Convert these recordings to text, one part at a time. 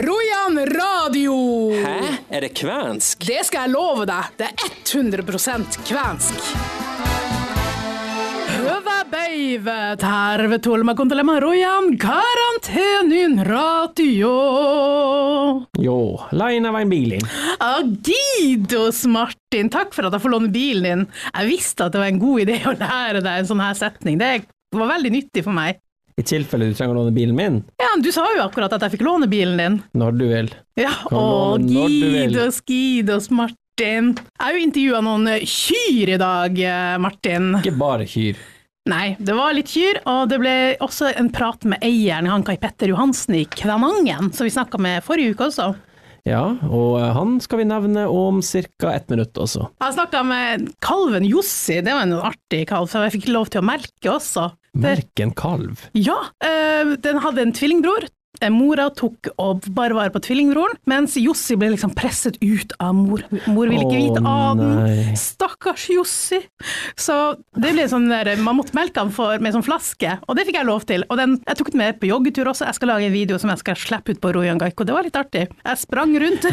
Rojan radio! Hæ? Er det kvensk? Det skal jeg love deg. Det er 100% kvensk. beive terve tolma kuuntelemaan Rojan karantenin radio. Jo, leina var en bilin. Agidos, Martin. Takk for at jeg får låne bilen din. Jeg visste at det var en god idé å lære deg en sånn her setning. Det var veldig nyttig for meg. I tilfelle du trenger å låne bilen min, Ja, du sa jo akkurat at jeg fikk låne bilen din. når du vil. Ja, å. Gidos, Gidos, Martin. Jeg har jo intervjua noen kyr i dag, Martin. Ikke bare kyr. Nei, det var litt kyr, og det ble også en prat med eieren, han Kai Petter Johansen i Kvænangen, som vi snakka med forrige uke også. Ja, og eh, han skal vi nevne om ca. ett minutt også. Jeg snakka med kalven Jossi, det var en artig kalv, så jeg fikk lov til å melke også. Det- en kalv. Ja, øh, den hadde en tvillingbror. Eh, Mora tok og bare vare på tvillingbroren, mens Jossi ble liksom presset ut av mor. Mor ville ikke vite av den. Stakkars Jossi. Så det ble sånn der, man måtte melke han for, med sånn flaske, og det fikk jeg lov til. Og den, jeg tok den med på joggetur også, jeg skal lage en video som jeg skal slippe ut på Royan Gaiko, det var litt artig. Jeg sprang rundt.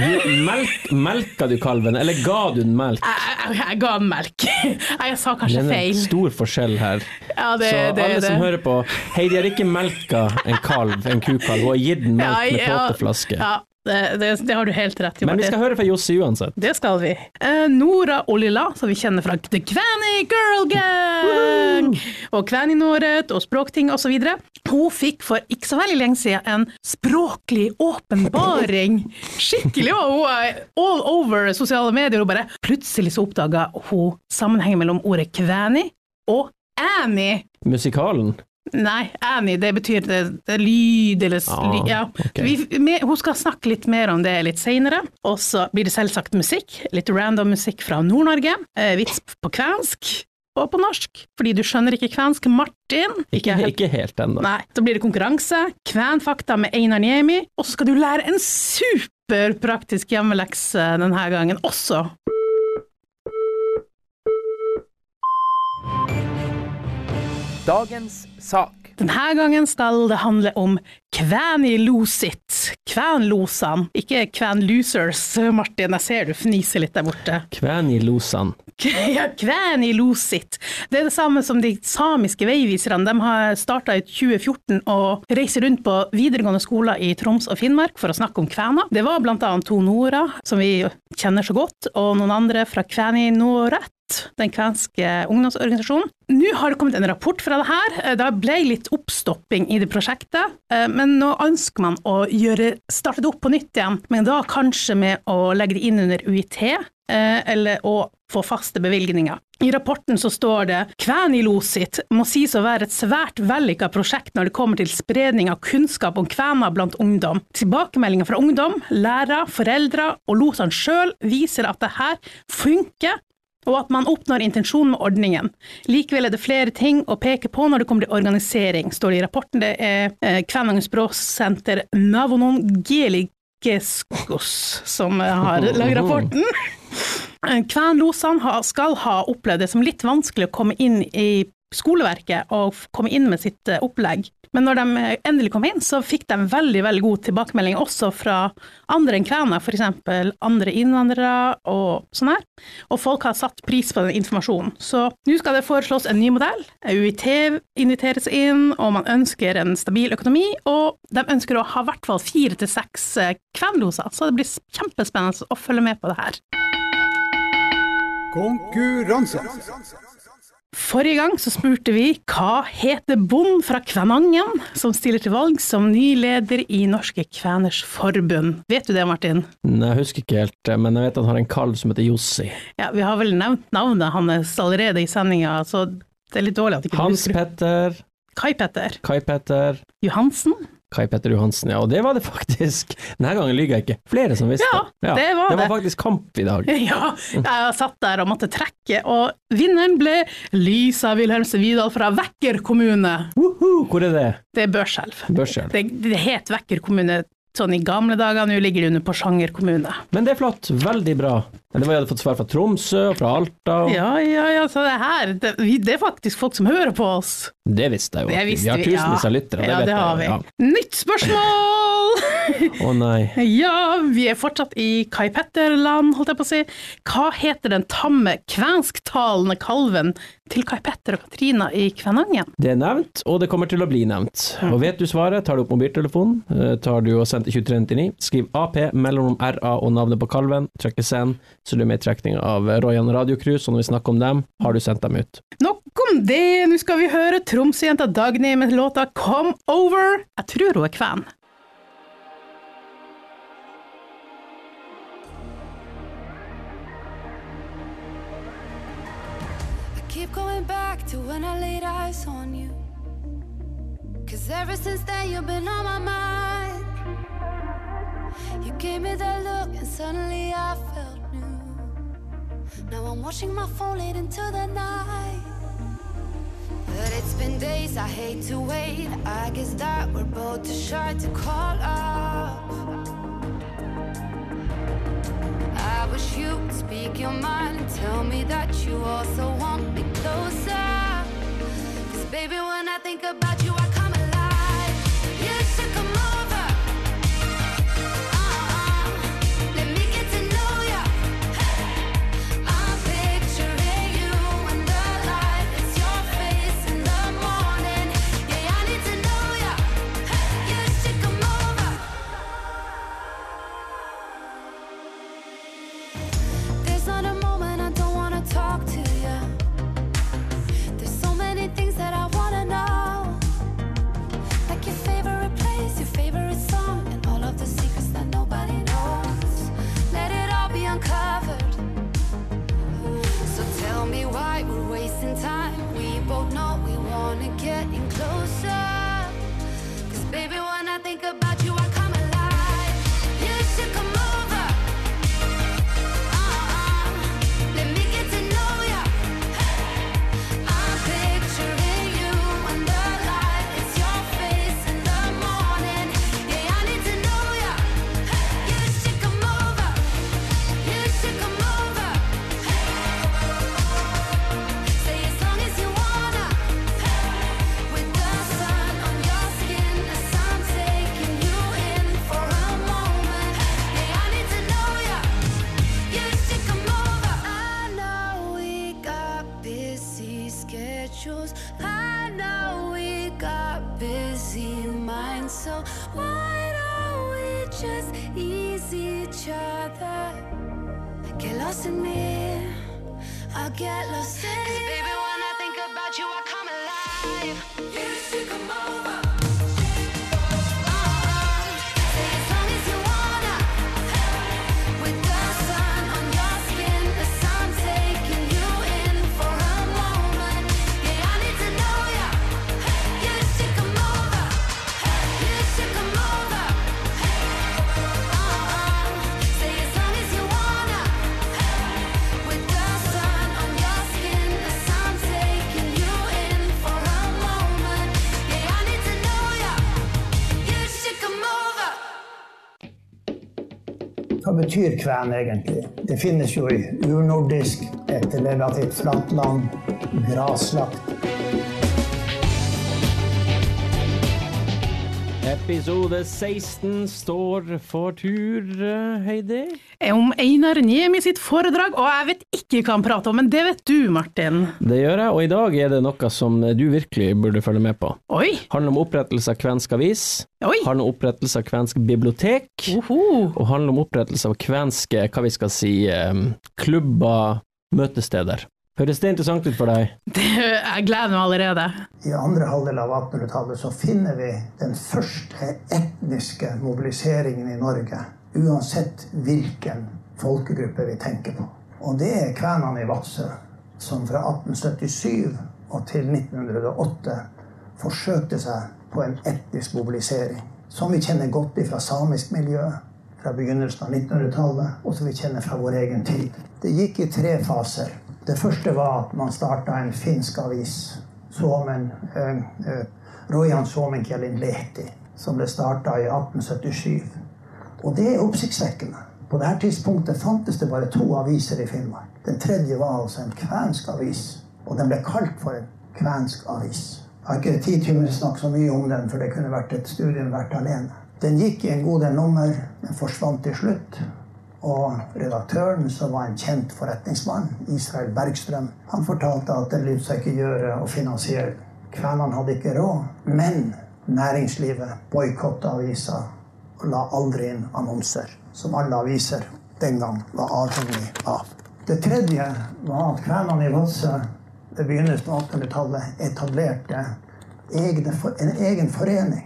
Melk, melka du kalven, eller ga du den melk? Jeg, jeg, jeg ga melk. Jeg sa kanskje feil. Det er en stor forskjell her. Ja, det, Så det, alle det. som hører på, Heidi har ikke melka en kalv, en kukalv, gitt den melk med Ja, ja, det, det, det har du helt rett i. Men vi skal høre fra Jossi uansett. Det skal vi. Eh, Nora Olila, som vi kjenner fra The Kvæni Girl Gang, og Kvæninåret og språkting osv. Hun fikk for ikke så veldig lenge siden en språklig åpenbaring. Skikkelig, og hun er all over sosiale medier. Og bare plutselig så oppdaga hun sammenhengen mellom ordet kvæni og Annie. Musikalen. Nei, Annie, det betyr det, det lyd eller Ah, ly, ja. Okay. vi, vi, Hun skal snakke litt mer om det litt seinere. Og så blir det selvsagt musikk. Litt random musikk fra Nord-Norge. Eh, vits på kvensk og på norsk. Fordi du skjønner ikke kvensk, Martin. Ikke, helt- ikke helt ennå. Nei. Så blir det konkurranse. Kvenfakta med Einar Niemi. Og så skal du lære en superpraktisk hjemmelekse denne gangen også. Dagens sak. Denne gangen skal det handle om Kvæniloosit. Kvænlosan, ikke Kvænlosers, Martin. Jeg ser du fniser litt der borte. Kvæni losan. Ja, Kvæniloosit. Det er det samme som de samiske veiviserne. De har starta i 2014 og reiser rundt på videregående skoler i Troms og Finnmark for å snakke om kvener. Det var annet to Nora, som vi kjenner så godt, og noen andre fra Kvæninoret den kvenske ungdomsorganisasjonen. Nå har det kommet en rapport fra det her. Det ble litt oppstopping i det prosjektet, eh, men nå ønsker man å gjøre, starte det opp på nytt igjen, men da kanskje med å legge det inn under UiT, eh, eller å få faste bevilgninger. I rapporten så står det Kvenilosit må sies å være et svært vellykka prosjekt når det kommer til spredning av kunnskap om kvener blant ungdom. Tilbakemeldinger fra ungdom, lærere, foreldre og losene sjøl viser at det her funker, og at man oppnår intensjonen med ordningen. Likevel er det flere ting å peke på når det kommer til organisering, står det i rapporten. Det er eh, Kvænangens språksenter Navonon Geligeskos som eh, har lagd rapporten. Eh, Kvænlosene skal ha opplevd det som litt vanskelig å komme inn i skoleverket og komme inn med sitt eh, opplegg. Men når de eh, endelig kom inn, så fikk de veldig veldig god tilbakemelding også fra andre enn kvener, f.eks. andre innvandrere og sånn her. Og folk har satt pris på den informasjonen. Så nå skal det foreslås en ny modell. UiT inviteres inn, og man ønsker en stabil økonomi. Og de ønsker å ha i hvert fall fire til seks eh, kvenloser, så det blir kjempespennende å følge med på det her. Konkurranse. Forrige gang så spurte vi hva heter Bond fra Kvænangen, som stiller til valg som ny leder i Norske Kveners Forbund. Vet du det, Martin? Nei, Jeg husker ikke helt, men jeg vet han har en kalv som heter Jossi. Ja, vi har vel nevnt navnet hans allerede i sendinga, så det er litt dårlig at ikke du Hans. Petter, Kai Petter Kai Petter, Johansen? Kai Petter Johansen, ja. Og det var det faktisk. Denne gangen lyver jeg ikke. Flere som visste. Ja, det var det. det. var faktisk kamp i dag. Ja, jeg satt der og måtte trekke, og vinneren ble Lisa Wilhelmsen Vidal fra Vekker kommune. Woohoo, Hvor er det? Det er Børselv. Børselv. Det, det het Vekker kommune sånn i gamle dager, nå ligger det under Porsanger kommune. Men det er flott. Veldig bra. Men det var jeg hadde fått svar fra Tromsø og fra Alta. Og... Ja, ja, ja, så det her, det, det er faktisk folk som hører på oss. Det visste jeg jo. Det visste vi har tusenvis av lyttere. Ja, vet det har vi. ja. Nytt spørsmål! Å nei. Ja, vi er fortsatt i Kai Petter-land, holdt jeg på å si. Hva heter den tamme, kvensktalende kalven til Kai Petter og Katrina i Kvænangen? Det er nevnt, og det kommer til å bli nevnt. Og vet du svaret, tar du opp mobiltelefonen, eh, tar du og sender 2399, skriv AP, mellomrom RA og navnet på kalven, trykker send, så du er med i trekninga av Royan Radiocruise, og når vi snakker om dem, har du sendt dem ut. Nok om det, nå skal vi høre Tromsø-jenta Dagny med låta Come Over. Jeg tror hun er kven. Keep going back to when I laid eyes on you. Cause ever since then you've been on my mind. You gave me that look and suddenly I felt new. Now I'm watching my phone late into the night. But it's been days, I hate to wait. I guess that we're both too shy to call up. I wish you'd speak your mind and tell me that you also want me Cause baby, when I think about you, Get lost in me. I'll get lost in Cause baby, when I think about you, I come alive. Betyr kven egentlig? Det finnes jo i urnordisk, et relativt flatt land, graslagt. Episode 16 står for tur, eh, Heidi. Er om Einar Niemi sitt foredrag, og jeg vet ikke kan prate om, men det vet du, Martin. Det gjør jeg, og i dag er det noe som du virkelig burde følge med på. Oi, Handler om opprettelse av kvensk avis, oi. handler om opprettelse av kvensk bibliotek, Oho. og handler om opprettelse av kvenske, hva vi skal si, eh, klubber, møtesteder. Høres det interessant ut for deg? Det, jeg gleder meg allerede. I andre halvdel av 1800-tallet så finner vi den første etniske mobiliseringen i Norge. Uansett hvilken folkegruppe vi tenker på. Og det er kvenene i Vadsø, som fra 1877 og til 1908 forsøkte seg på en etnisk mobilisering. Som vi kjenner godt fra samisk miljø fra begynnelsen av 1900-tallet, og som vi kjenner fra vår egen tid. Det gikk i tre faser. Det første var at man starta en finsk avis, Suomen, eh, eh, Rojan Suomenkielin Lehti, som ble starta i 1877. Og det er oppsiktsvekkende. På dette tidspunktet fantes det bare to aviser i Finnmark. Den tredje var altså en kvensk avis, og den ble kalt for en kvensk avis. Jeg har ikke tid til å snakke så mye om den, for det kunne vært et studium verdt alene. Den gikk i en god del nummer, men forsvant til slutt. Og redaktøren, som var en kjent forretningsmann, Israel Bergstrøm, han fortalte at det lot seg ikke gjøre å finansiere den. Kvenene hadde ikke råd, men næringslivet boikotta avisa og la aldri inn annonser, som alle aviser den gang var avhengig av. Det tredje var at kvenene i Vadsø ved begynnelsen av 1800-tallet etablerte en egen forening.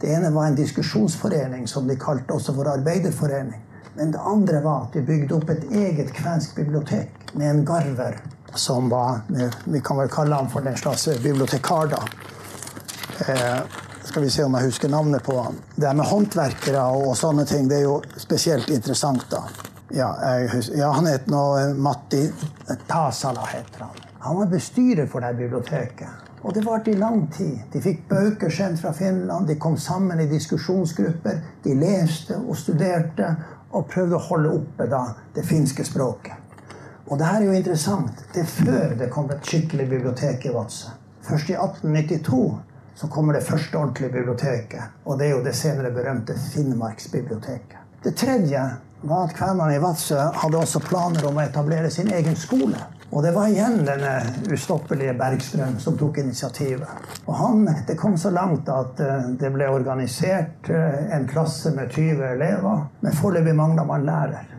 Det ene var en diskusjonsforening som de kalte også for arbeiderforening. Men det andre var at de bygde opp et eget kvensk bibliotek med en garver som var Vi kan vel kalle ham for en slags bibliotekar, da. Eh, skal vi se om jeg husker navnet på han. Det med håndverkere og sånne ting, det er jo spesielt interessant, da. Ja, husker, ja han het nå Matti Tasala, heter han. Han var bestyrer for det biblioteket. Og det varte i lang tid. De fikk bøker sendt fra Finland, de kom sammen i diskusjonsgrupper. De leste og studerte og prøvde å holde oppe da, det finske språket. Og det her er jo interessant. Det er før det kom et skikkelig bibliotek i Vadsø. Først i 1892 så kommer det første ordentlige biblioteket. Og det er jo det senere berømte Finnmarksbiblioteket. Det tredje var at kvenene i Vadsø hadde også planer om å etablere sin egen skole. Og det var igjen denne ustoppelige Bergstrøm som tok initiativet. Og han, det kom så langt at eh, det ble organisert eh, en klasse med 20 elever. Men foreløpig mangla man lærer.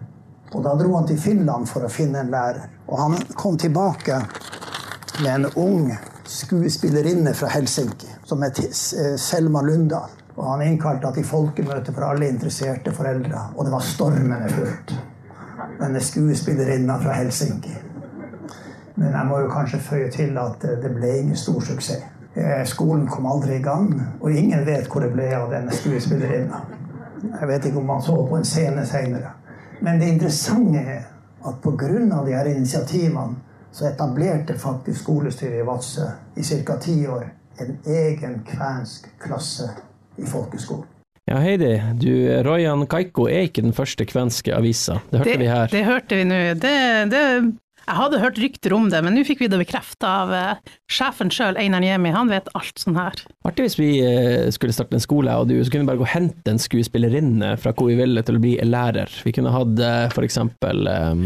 Og da dro han til Finland for å finne en lærer. Og han kom tilbake med en ung skuespillerinne fra Helsinki som het eh, Selma Lundahl. Og han innkalte til folkemøte for alle interesserte foreldre. Og det var stormende fullt. Denne skuespillerinna fra Helsinki. Men jeg må jo kanskje føye til at eh, det ble ingen stor suksess. Eh, Skolen kom aldri i gang, og ingen vet hvor det ble av denne skuespillerinna. Jeg vet ikke om han så på en scene senere. Men det interessante er at pga. de her initiativene så etablerte faktisk skolestyret i Vadsø i ca. ti år en egen kvensk klasse i folkeskolen. Ja, Heidi, du, Royan Kaiko er ikke den første kvenske avisa. Det hørte vi her. Det hørte vi nå. Det, det, jeg hadde hørt rykter om det, men nå fikk vi det bekrefta av eh, sjefen sjøl, Einar Niemi. Han vet alt sånn her. Artig hvis vi eh, skulle starte en skole, og du så kunne bare gå og hente en skuespillerinne fra hvor vi ville til å bli lærer. Vi kunne hatt eh, eksempel um,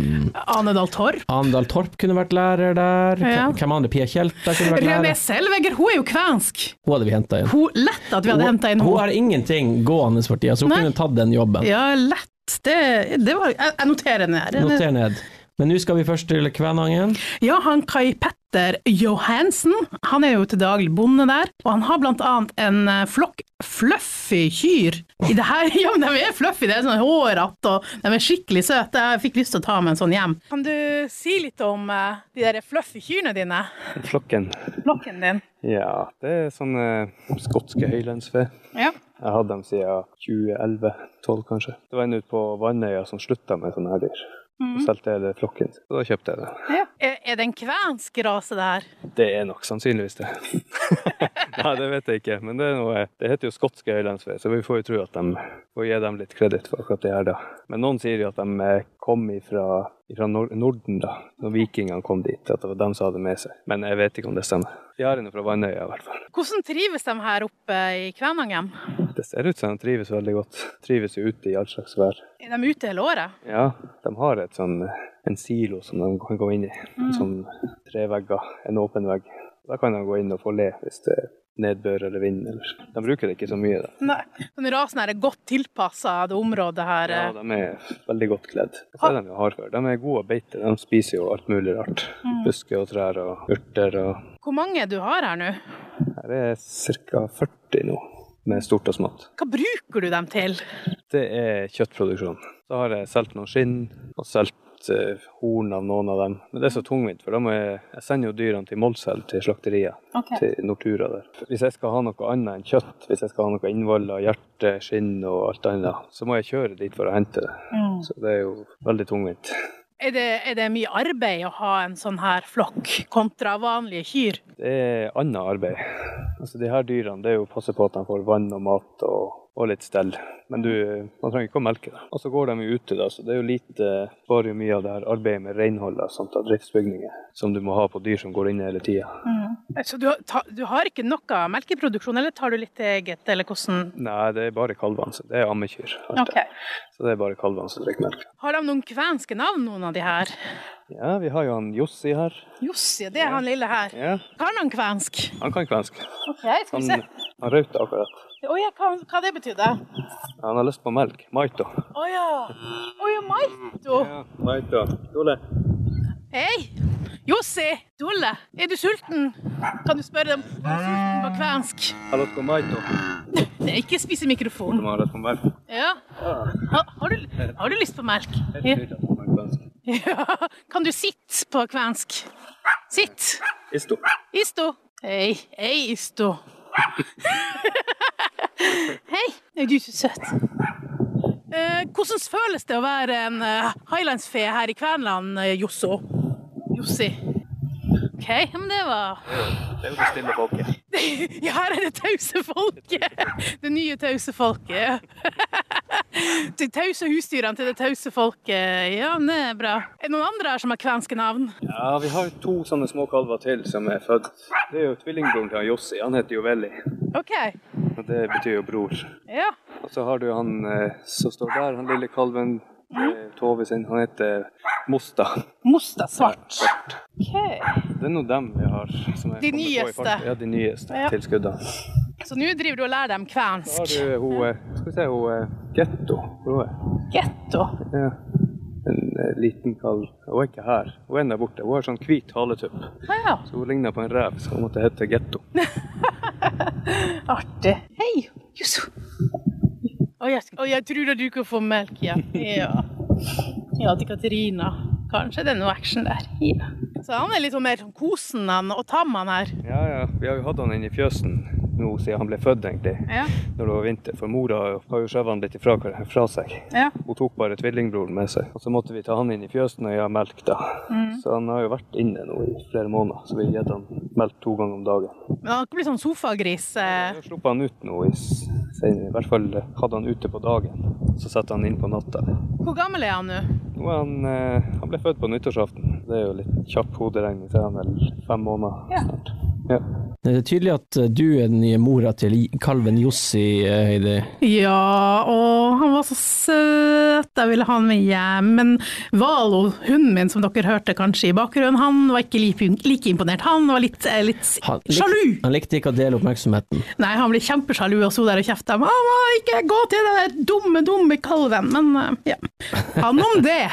Ane Dahl Torp. Anedal Torp kunne vært lærer der. Ja. Hvem andre? Pia Tjelta kunne vært lærer. Selvegger, hun er jo kvensk. Hun hadde vi henta inn. Hun, lett at vi hadde henta inn hun henne. har ingenting gående for tida, så hun Nei. kunne tatt den jobben. Ja, lett. Det, det var, jeg, jeg noterer ned. Noter ned. Men nå skal vi først til Kvænangen. Ja, han Kai Petter Johansen, han er jo til daglig bonde der, og han har blant annet en eh, flokk fluffy kyr. I det her, ja, men de er fluffy, det er sånn hårete, og de er skikkelig søte. Jeg fikk lyst til å ta med en sånn hjem. Kan du si litt om eh, de der fluffy kyrne dine? Flokken. Flokken din? Ja, det er sånne skotske høylandsfe. Ja. Jeg har hatt dem siden 2011-2012 kanskje. Det var en ute på Vannøya som slutta med sånne her dyr. Og solgte hele flokken. Så da kjøpte jeg det. Er, er det en kvensk rase det her? Det er nok sannsynligvis det. Nei, det vet jeg ikke. Men det, er noe, det heter jo skotske høylandsvei, så vi får jo tro at de får gi dem litt kreditt for akkurat det her, da. Men noen sier jo at de eh, kom ifra, ifra Norden, da. Når vikingene kom dit. At det var dem som hadde med seg. Men jeg vet ikke om det stemmer. En fra Vannøya, i hvert fall. Hvordan trives de her oppe i Kvænangen? Det ser ut som de trives veldig godt. Trives jo ute i all slags vær. Er de ute hele året? Ja, de har sånn, en silo som de kan gå inn i. En sånn tre vegger, en åpen vegg. Da kan de gå inn og få le hvis det er nedbør eller vind. Eller. De bruker det ikke så mye. da. Nei. Men rasen her er godt tilpassa det området her. Ja, eh. de er veldig godt kledd. Det er de. De er gode å beite. De spiser jo alt mulig rart. Busker og trær og urter. og Hvor mange du har her nå? Her er ca. 40 nå, med stort og smått. Hva bruker du dem til? Det er kjøttproduksjon. Så har jeg solgt noen skinn, og solgt eh, horn av noen av dem. Men det er så tungvint, for da må jeg, jeg sender jo dyrene til Målselv, til slakteriet. Til Nortura der. Hvis jeg skal ha noe annet enn kjøtt, hvis jeg skal ha noe innvoller, hjerte, skinn og alt annet, så må jeg kjøre dit for å hente det. Så det er jo veldig tungvint. Er det, er det mye arbeid å ha en sånn her flokk kontra vanlige kyr? Det er annet arbeid. Altså De her dyrene det er jo å passe på at de får vann og mat og, og litt stell. Men du, man trenger ikke å melke det. Og så går de jo ute, da, så det er jo lite Bare mye av det her arbeidet med renhold og av driftsbygninger som du må ha på dyr som går inne hele tida. Så du, ta, du har ikke noe melkeproduksjon, eller tar du litt eget, eller hvordan? Nei, det er bare kalvene. Det er ammekyr. Okay. Så det er bare kalvene som drikker melk. Har de noen kvenske navn, noen av de her? Ja, vi har jo han Jossi her. Jossi, det er han lille her. Ja, Kan han kvensk? Han kan kvensk. OK, skal vi Han, se. han røyte akkurat. Å ja, hva, hva det betydde? Han har lyst på melk. Maito. Å ja. Å ja, Maito. Ja, Maito. Dole. Hei! Jossi! Dole. er du sulten? Kan du spørre dem om sulten på kvensk? Har lyst på Maito. Det er ikke spise mikrofon. Har lyst på melk. Ja. Ha, har, du, har du lyst på melk? Helt ja. Kan du sitte på kvensk? Sitt. Isto. Isto. Hei. Hei, Isto. Hei. Er du så søt? Eh, hvordan føles det å være en uh, highlandsfe her i Kvenland, eh, Josso? Jossi? OK, men det var Det er jo det stille folket. Ja, her er det tause folket! Det nye tause folket. De tause husdyrene til det tause folket. Ja, men det er bra. Er det noen andre her som har kvenske navn? Ja, vi har to sånne små kalver til som er født. Det er jo tvillingbroren til Jossi. Han heter jo Velli. OK. Og det betyr jo bror. Ja. Og så har du han eh, som står der, han lille kalven. Mm. Tove sin. Han heter Mosta. Mosta svart. OK. Det er nå dem vi har. Som De nyeste. Ja, de nyeste Ja. tilskuddene. Så nå driver du og lærer dem kvensk? Så har du hun eh, Skal vi se, hun Getto. Getto. Ja. En eh, liten kalv. Hun er ikke her. Hun er der borte. Hun har sånn hvit haletupp. Ah, ja. Så hun ligner på en rev, så hun måtte hete Getto. Artig. Hei, Jusso. Å, jeg, å, jeg tror at du kan få melk, ja. Ja, ja til Katarina. Kanskje det er noe action der. Ja. Så han er litt sånn mer sånn kosen han, og tam han her. Ja, ja. Vi har jo hatt han inne i fjøsen nå siden han ble født, egentlig. Ja. Når det var vinter. For mora har jo skjøvet han litt ifra, fra seg. Ja. Hun tok bare tvillingbroren med seg. Og så måtte vi ta han inn i fjøsen og gi ham melk, da. Så han har jo vært inne nå i flere måneder. Så vi har gitt han melk to ganger om dagen. Men han har ikke blitt sånn sofagris. Vi Eh. har sluppet han ut nå i, senere. I hvert fall hadde han ute på dagen. Så setter han inn på natta. Hvor gammel er han nå? Nå er han, eh, han ble født på nyttårsaften. Det er jo litt kjapp hoderegning, så er han vel fem måneder snart. Ja. Det er tydelig at eh, du er den nye mora til kalven Jossi, eh, Heidi. Ja, og han var så søt, jeg ville ha han med hjem. Men Valo, hunden min som dere hørte kanskje i bakgrunnen, han var ikke like, like imponert. Han var litt, eh, litt Han likte, sjalu. Han likte ikke å dele oppmerksomheten. Nei, han ble kjempesjalu og sto der og kjefta. 'Mamma, ikke gå til den dumme, dumme kalven'. Men ja, han om det.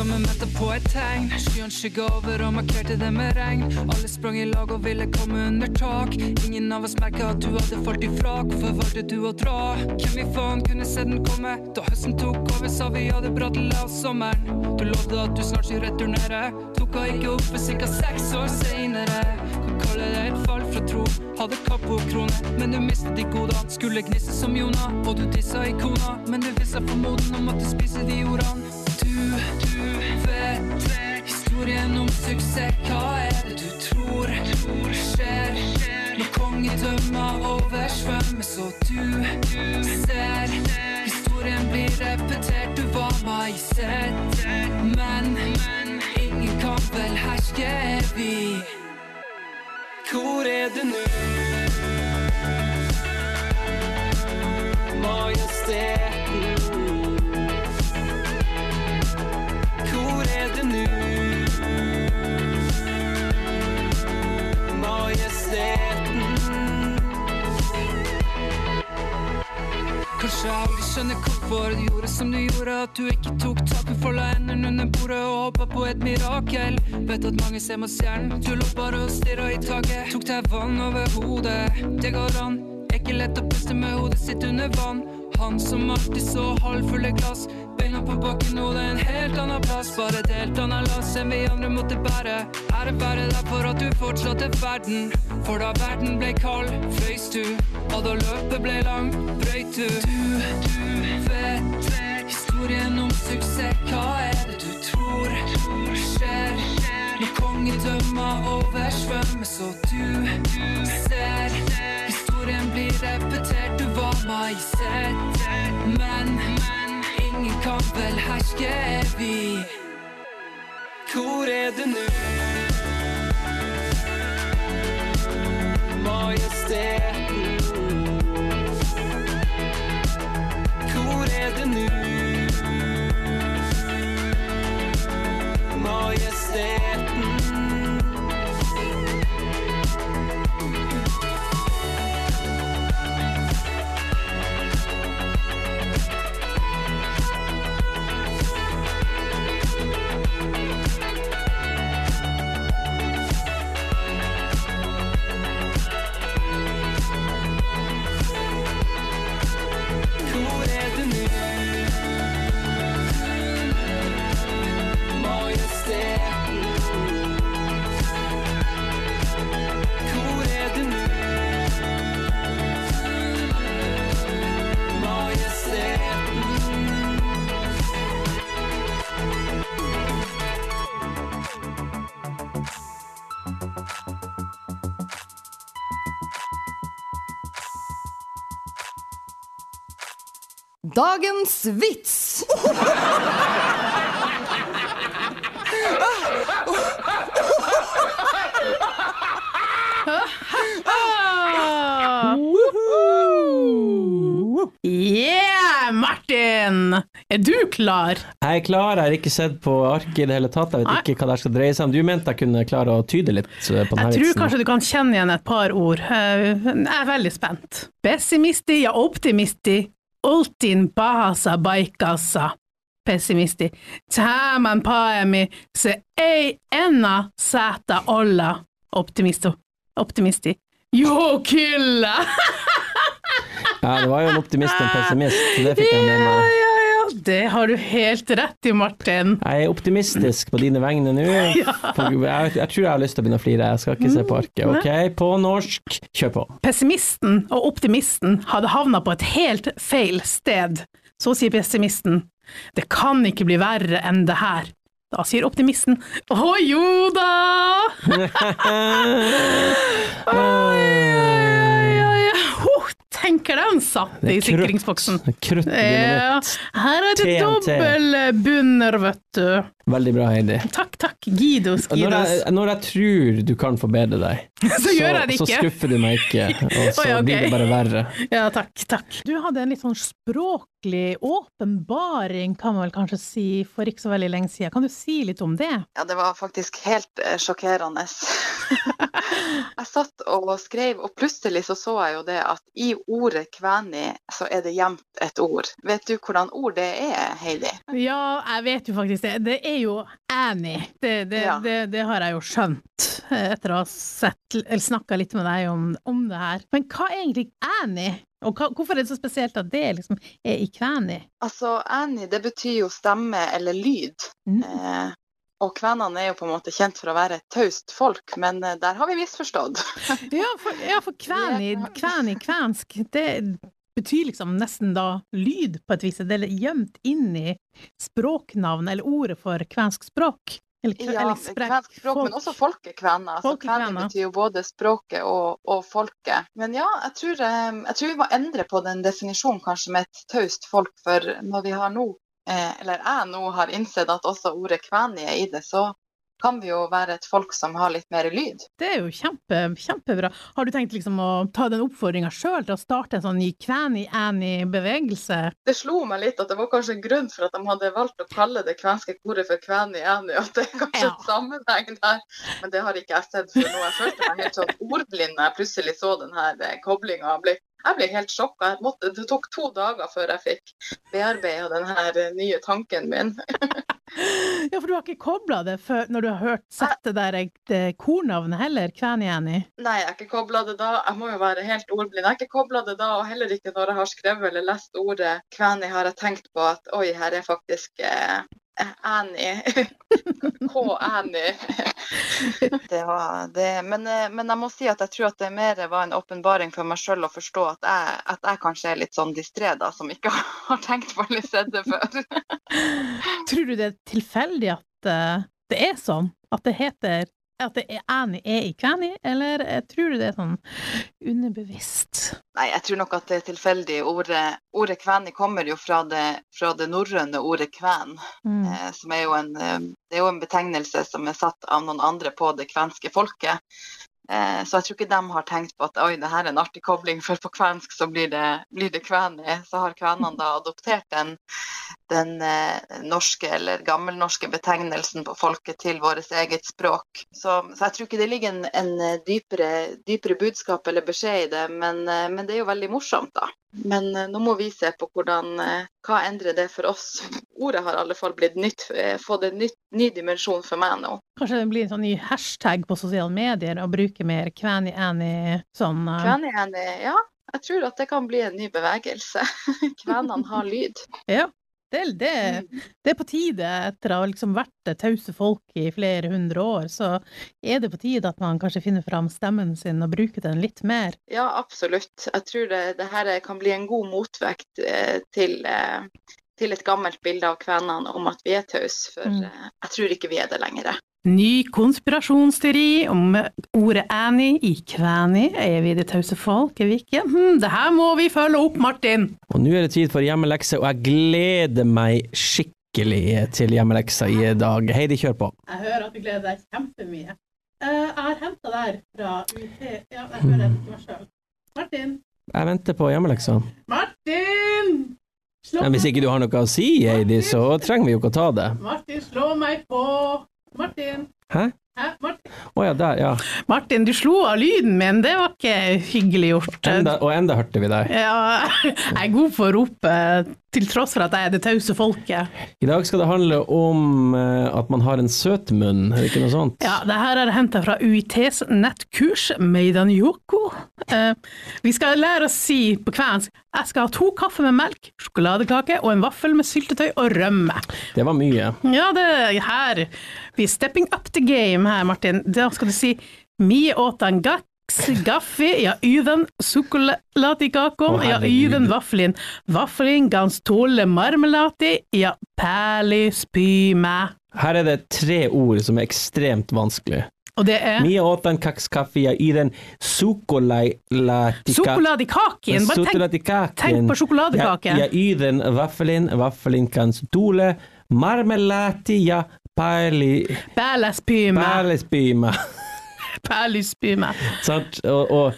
Alle sammen venta på et tegn. Skyene skygga over og markerte det med regn. Alle sprang i lag og ville komme under tak. Ingen av oss merka at du hadde falt ifra. Hvorfor valgte du å dra? Hvem i faen kunne se den komme? Da høsten tok over, sa vi ha det bra til av sommeren. Du lovde at du snart skulle returnere. Dukka ikke opp for ca. seks år seinere. Kan kalle det et fall fra tro. Hadde kapo-krone, men du mistet de godene. Skulle gnisse som Jonah, og du dissa kona. Men du vissa formoden om at du spiser de ordene. Du, du historien om suksess. Hva er det du tror, tror skjer når kongedømmer oversvømmes og du, ser historien blir repetert? Du var majestet, men ingen kan vel herske evig. Hvor er du nå? Majesteten. Jeg aldri skjønner hvorfor du gjorde som du gjorde. At du ikke tok tak, men folda hendene under bordet og håpa på et mirakel. Vet at mange ser mot stjernen. Du lå bare og stirra i taket. Tok deg vann over hodet. Det går an. Ikke lett å puste med hodet sitt under vann. Han som alltid så halvfulle glass. Beina på bakken, nå det er en helt annen plass. Bare et helt annet lass enn vi andre måtte bære. Ære være deg for at du fortsatte verden. For da verden ble kald, frøys du. Og da løpet ble langt, brøyt du. Du ser Historien blir repetert, du var majestet. Men ingen kan vel herske evig. Hvor er du nå? Dagens vits! Ah! Yeah, Martin! Er du klar? Jeg er klar, jeg har ikke sett på arket i det hele tatt. Jeg vet Nei. ikke hva det skal dreie seg om. Du mente jeg kunne klare å tyde litt eh, på denne Jeg tror vitsen. kanskje du kan kjenne igjen et par ord. Eh, Jeg er veldig spent. Pessimisti ja optimisti, oltin pahasa baikassa. Pessimisti. Tämän paemi se ei enää säätä olla optimisto. Optimisti. Jo, kyllä! Ja, det var jo en optimist og en pessimist, så det fikk jeg med Det har du helt rett i, Martin. Jeg er optimistisk på dine vegne nå. ja. Jeg, jeg tror jeg har lyst til å begynne å flire. Jeg skal ikke se på arket. Ok, på norsk, kjør på. Pessimisten og optimisten hadde havna på et helt feil sted. Så sier pessimisten, det kan ikke bli verre enn det her. Da sier optimisten, å jo da! Oi. Huh, deg han satt i sikringsboksen. krutt. Krutt Ja, her er det dobbel bunner, vet du. Veldig bra, Heidi. Takk, takk. Gidos, gidos. Når jeg, når jeg tror du kan forbedre deg, Så gjør jeg det så skuffer du meg ikke, og så Oi, okay. blir det bare verre. Ja, takk, takk. Du hadde en litt sånn språklig åpenbaring, kan man vel kanskje si, for ikke så veldig lenge siden. Kan du si litt om det? Ja, det var faktisk helt eh, sjokkerende. jeg satt og skrev, og plutselig så så jeg jo det at i ordet kveni så er det gjemt et ord. Vet du hvordan ord det er, Heidi? Ja, jeg vet jo faktisk det. Det er jo Annie. Det, det, Ja. det, det har jeg jo skjønt eh, etter å ha snakka litt med deg om, om det her. Men hva er egentlig Annie? Og hva, hvorfor er det så spesielt at det liksom er i kveni? Altså, Annie, det betyr jo stemme eller lyd. Mm. Eh, og kvenene er jo på en måte kjent for å være et taust folk, men eh, der har vi misforstått. Ja, for, ja, for kveni, kveni, kvensk, det betyr liksom nesten da lyd på et vis. Det er gjemt inn i språknavn, eller ordet for kvensk språk. Eller, Ja, eller kvensk språk, men også folkekvener. Altså, kvener betyr jo både språket og, og folket. Men ja, jeg tror, eh, jeg tror vi må endre på den definisjonen kanskje med et taust folk, for når vi har nå, eh, eller jeg nå har innsett at også ordet kvæni er i det, så kan vi jo være et folk som har litt mer lyd. Det er jo kjempe, kjempebra. Har du tenkt liksom å ta den oppfordringa sjøl til å starte en sånn ny kvæni-annie-bevegelse? Det slo meg litt at det var kanskje en grunn for at de hadde valgt å kalle det kvenske koret for Kvæni-Æni, at det er kanskje Ja. en sammenheng der. Men det har ikke jeg sett før nå. Jeg følte meg helt sånn ordblind da jeg plutselig så den her koblinga. blitt. ble, jeg ble helt sjokka. Måtte- Det tok to dager før jeg fikk bearbeida denne eh, nye tanken min. Ja, for du har ikke kobla det før når du har hørt sett det der eh, det kornavnet heller, kvæni-annie? Nei, jeg har ikke kobla det da. Jeg må jo være helt ordblind. Jeg har ikke kobla det da, og heller ikke når jeg har skrevet eller lest ordet kvæni, har jeg tenkt på at oi, her er faktisk eh, Annie. K-enig. Det var det. Men, eh, men jeg må si at jeg tror at det mer var en åpenbaring for meg sjøl å forstå at jeg, at jeg kanskje er litt sånn distré, da, som ikke har tenkt på eller sett det før. Tror du det er tilfeldig at eh, det er sånn? At det heter at det er enig er i kveni, eller eh, tror du det er sånn underbevisst? Nei, jeg tror nok at det er tilfeldig. Ordet, ordet kveni kommer jo fra det, fra det norrøne ordet kven, Mm. eh, som er jo en, eh, det er jo en betegnelse som er satt av noen andre på det kvenske folket. Eh, Så jeg tror ikke de har tenkt på at oi, det her er en artig kobling, for på kvensk så blir det, blir det kveni. Så har kvenene da adoptert den, den eh, norske eller gammelnorske betegnelsen på folket til vårt eget språk. Så, så jeg tror ikke det ligger en, en eh, dypere, dypere budskap eller beskjed i det, men, men det er jo veldig morsomt, da. Men nå må vi se på hvordan, hva endrer det for oss. Ordet har i alle fall blitt nytt, fått en ny dimensjon for meg nå. Kanskje det blir en sånn ny hashtag på sosiale medier å bruke mer kveni eni sånn eh, Kvenene, ja, jeg tror at det kan bli en ny bevegelse. Kvenene har lyd. Ja. Det, det, det er på tide, etter å ha liksom vært tause folk i flere hundre år, så er det på tide at man kanskje finner fram stemmen sin og bruker den litt mer. Ja, absolutt. Jeg tror det, det her kan bli en god motvekt eh, til, eh, til et gammelt bilde av kvenene om at vi er tause, for Mm. eh, jeg tror ikke vi er det lenger. Ny konspirasjonsteori om ordet Annie i kvæni. Er vi det tause folk, er vi ikke? Hm, det her må vi følge opp, Martin! Og nå er det tid for hjemmelekse, og jeg gleder meg skikkelig til hjemmeleksa i dag. Heidi, kjør på. Jeg hører at du gleder deg kjempemye. Eh, jeg har henta der fra UT Ja, jeg hører det ikke meg sjøl. Martin! Jeg venter på hjemmeleksa. Martin! Slå, Men hvis ikke du har noe å si, Heidi, så trenger vi jo ikke å ta det. Martin, slå meg på! Martin! Hæ? Martin? Oh, ja, der, ja. Martin, du slo av lyden min, det var ikke hyggelig gjort. Enda, og enda hørte vi deg. Ja, jeg er god på å rope, til tross for at jeg er det tause folket. I dag skal det handle om eh, at man har en søt munn, er det ikke noe sånt? Ja, det her er henta fra UiTs nettkurs Meidan Yoko. Eh, vi skal lære å si på kvensk jeg skal ha to kaffe med melk, sjokoladekake og en vaffel med syltetøy og rømme. Det var mye. Ja, det er her. Vi er stepping up the game her, Martin. Da skal du si mi åtan gaks gaffi, ja yven sukkeladikakon, Å, ja yven vaflin. Vaffelin gans tåle marmelati, ja perlispyme. Her er det tre ord som er ekstremt vanskelig. Og det er Mia åtan kaks kaffe i den sukolatika... sjokoladekaken. Bare tenk, tenk på sjokoladekake. Ja, i den vaffelin, vaffelin kan stole, marmelati, ja, perli... Perlespyme. Perlespyme. Perlespyme. Sant? Og, og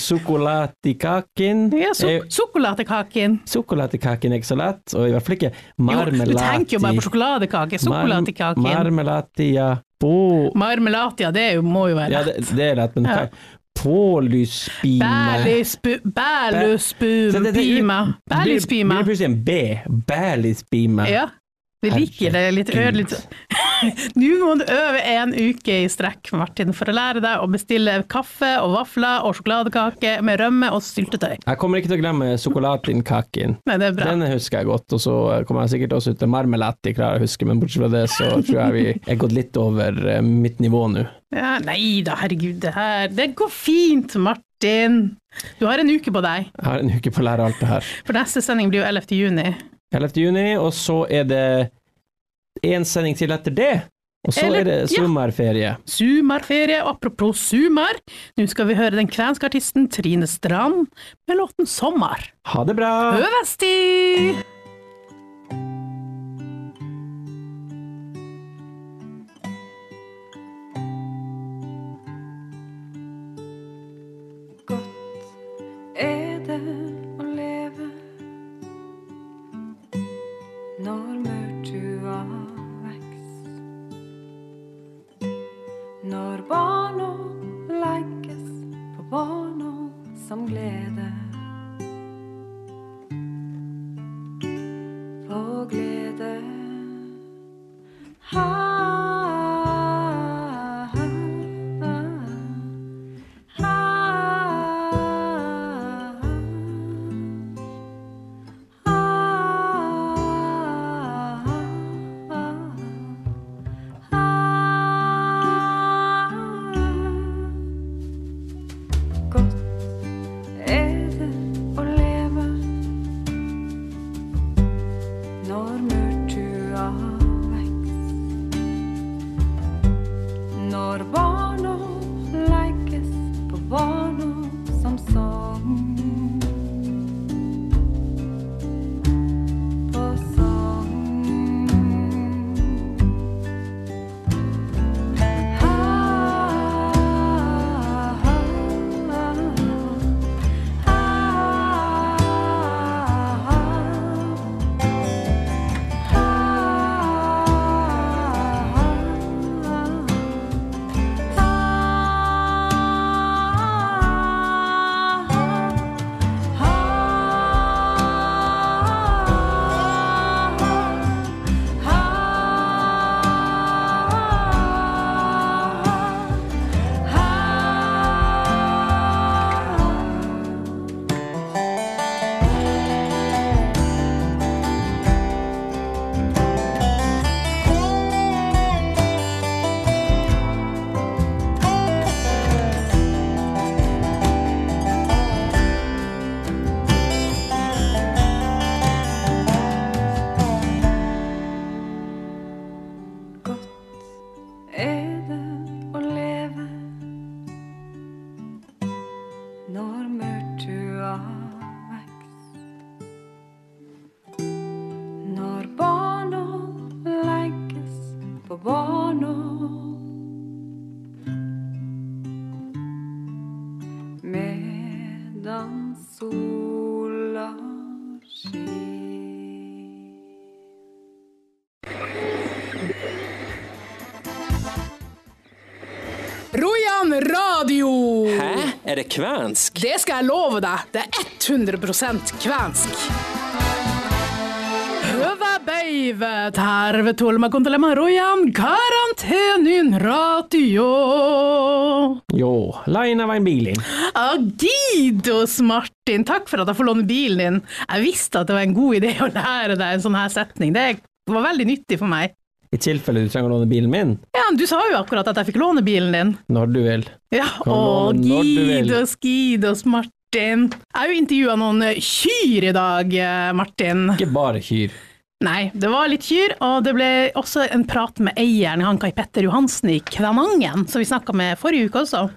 sukolatikaken Ja, sjokoladekaken. Sjokoladekaken er ikke så lett, og i hvert fall ikke marmelati. Jo, du tenker jo bare på sjokoladekake. Sjokoladekaken. Mar marmelatia på... Marmelatia, det jo, må jo være lett. Ja, det, det er lett, men Ja. Pålyspime Bælispu- Bæluspyme. Blir plutselig en B? Bælispime. Ja, vi liker det litt øre Nå må du øve en uke i strekk, Martin, for å lære deg å bestille kaffe og vafler og sjokoladekake med rømme og syltetøy. Jeg kommer ikke til å glemme sjokoladekaken. Nei, det er bra. Den husker jeg godt, og så kommer jeg sikkert også ut til marmelati, klarer jeg å huske, men bortsett fra det så tror jeg vi er gått litt over eh, mitt nivå nå. Ja, nei da, herregud, det her Det går fint, Martin. Du har en uke på deg, Jeg har en uke på å lære alt det her. for neste sending blir jo 11. juni. 11. juni, og så er det én sending til etter det. Og så Eller- er det ja. sommerferie. Sumarferie, apropos sumar, nå skal vi høre den kvenske artisten Trine Strand med låten Sommer. Ha det bra! Øvesti! Radio! Hæ? Er det kvensk? Det skal jeg love deg. Det er 100% kvensk. Päivä, tervetuloa kuuntelemaan Rojan karantenin radio. Jo, Laina var en bilin. Agidos, Martin. Takk for at jeg får låne bilen din. Jeg visste at det var en god idé å lære deg en sånn her setning. Det var veldig nyttig for meg. I tilfelle du trenger å låne bilen min, Ja, men Du sa jo akkurat at jeg fikk låne bilen din. når du vil. Ja, å. Gidos, Gidos, Martin. Jeg har jo intervjua noen kyr i dag, eh, Martin. Ikke bare kyr. Nei, det var litt kyr, og det ble også en prat med eieren, han Kai Petter Johansen i Kvænangen, som vi snakka med forrige uke også.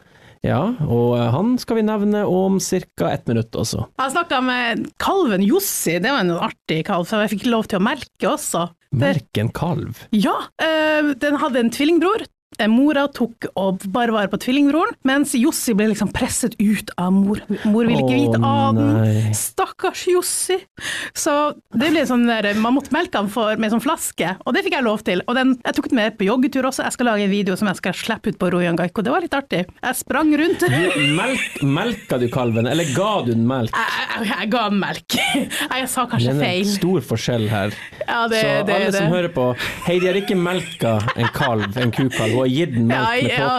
Ja, og eh, han skal vi nevne om ca. ett minutt også. Jeg snakka med kalven Jossi, det var en artig kalv, for jeg fikk lov til å melke også. Merke en kalv. ja, øh, den hadde en tvillingbror. Eh, Mora tok og bare vare på tvillingbroren, mens Jossi ble liksom presset ut av mor. Mor ville ikke vite av den. Stakkars Jossi. Så det ble sånn der, man måtte melke han for, med sånn flaske, og det fikk jeg lov til. Og den, jeg tok den med på joggetur også, jeg skal lage en video som jeg skal slippe ut på Rojan Gaiko, det var litt artig. Jeg sprang rundt. Melk, melka du kalven, eller ga du den melk? Jeg, jeg, jeg ga den melk. Jeg sa kanskje feil. Det er en stor forskjell her. Ja, det, Så det, alle det. som hører på, Heidi har ikke melka en kalv, en kukalv, hun har gitt den melk med Ja.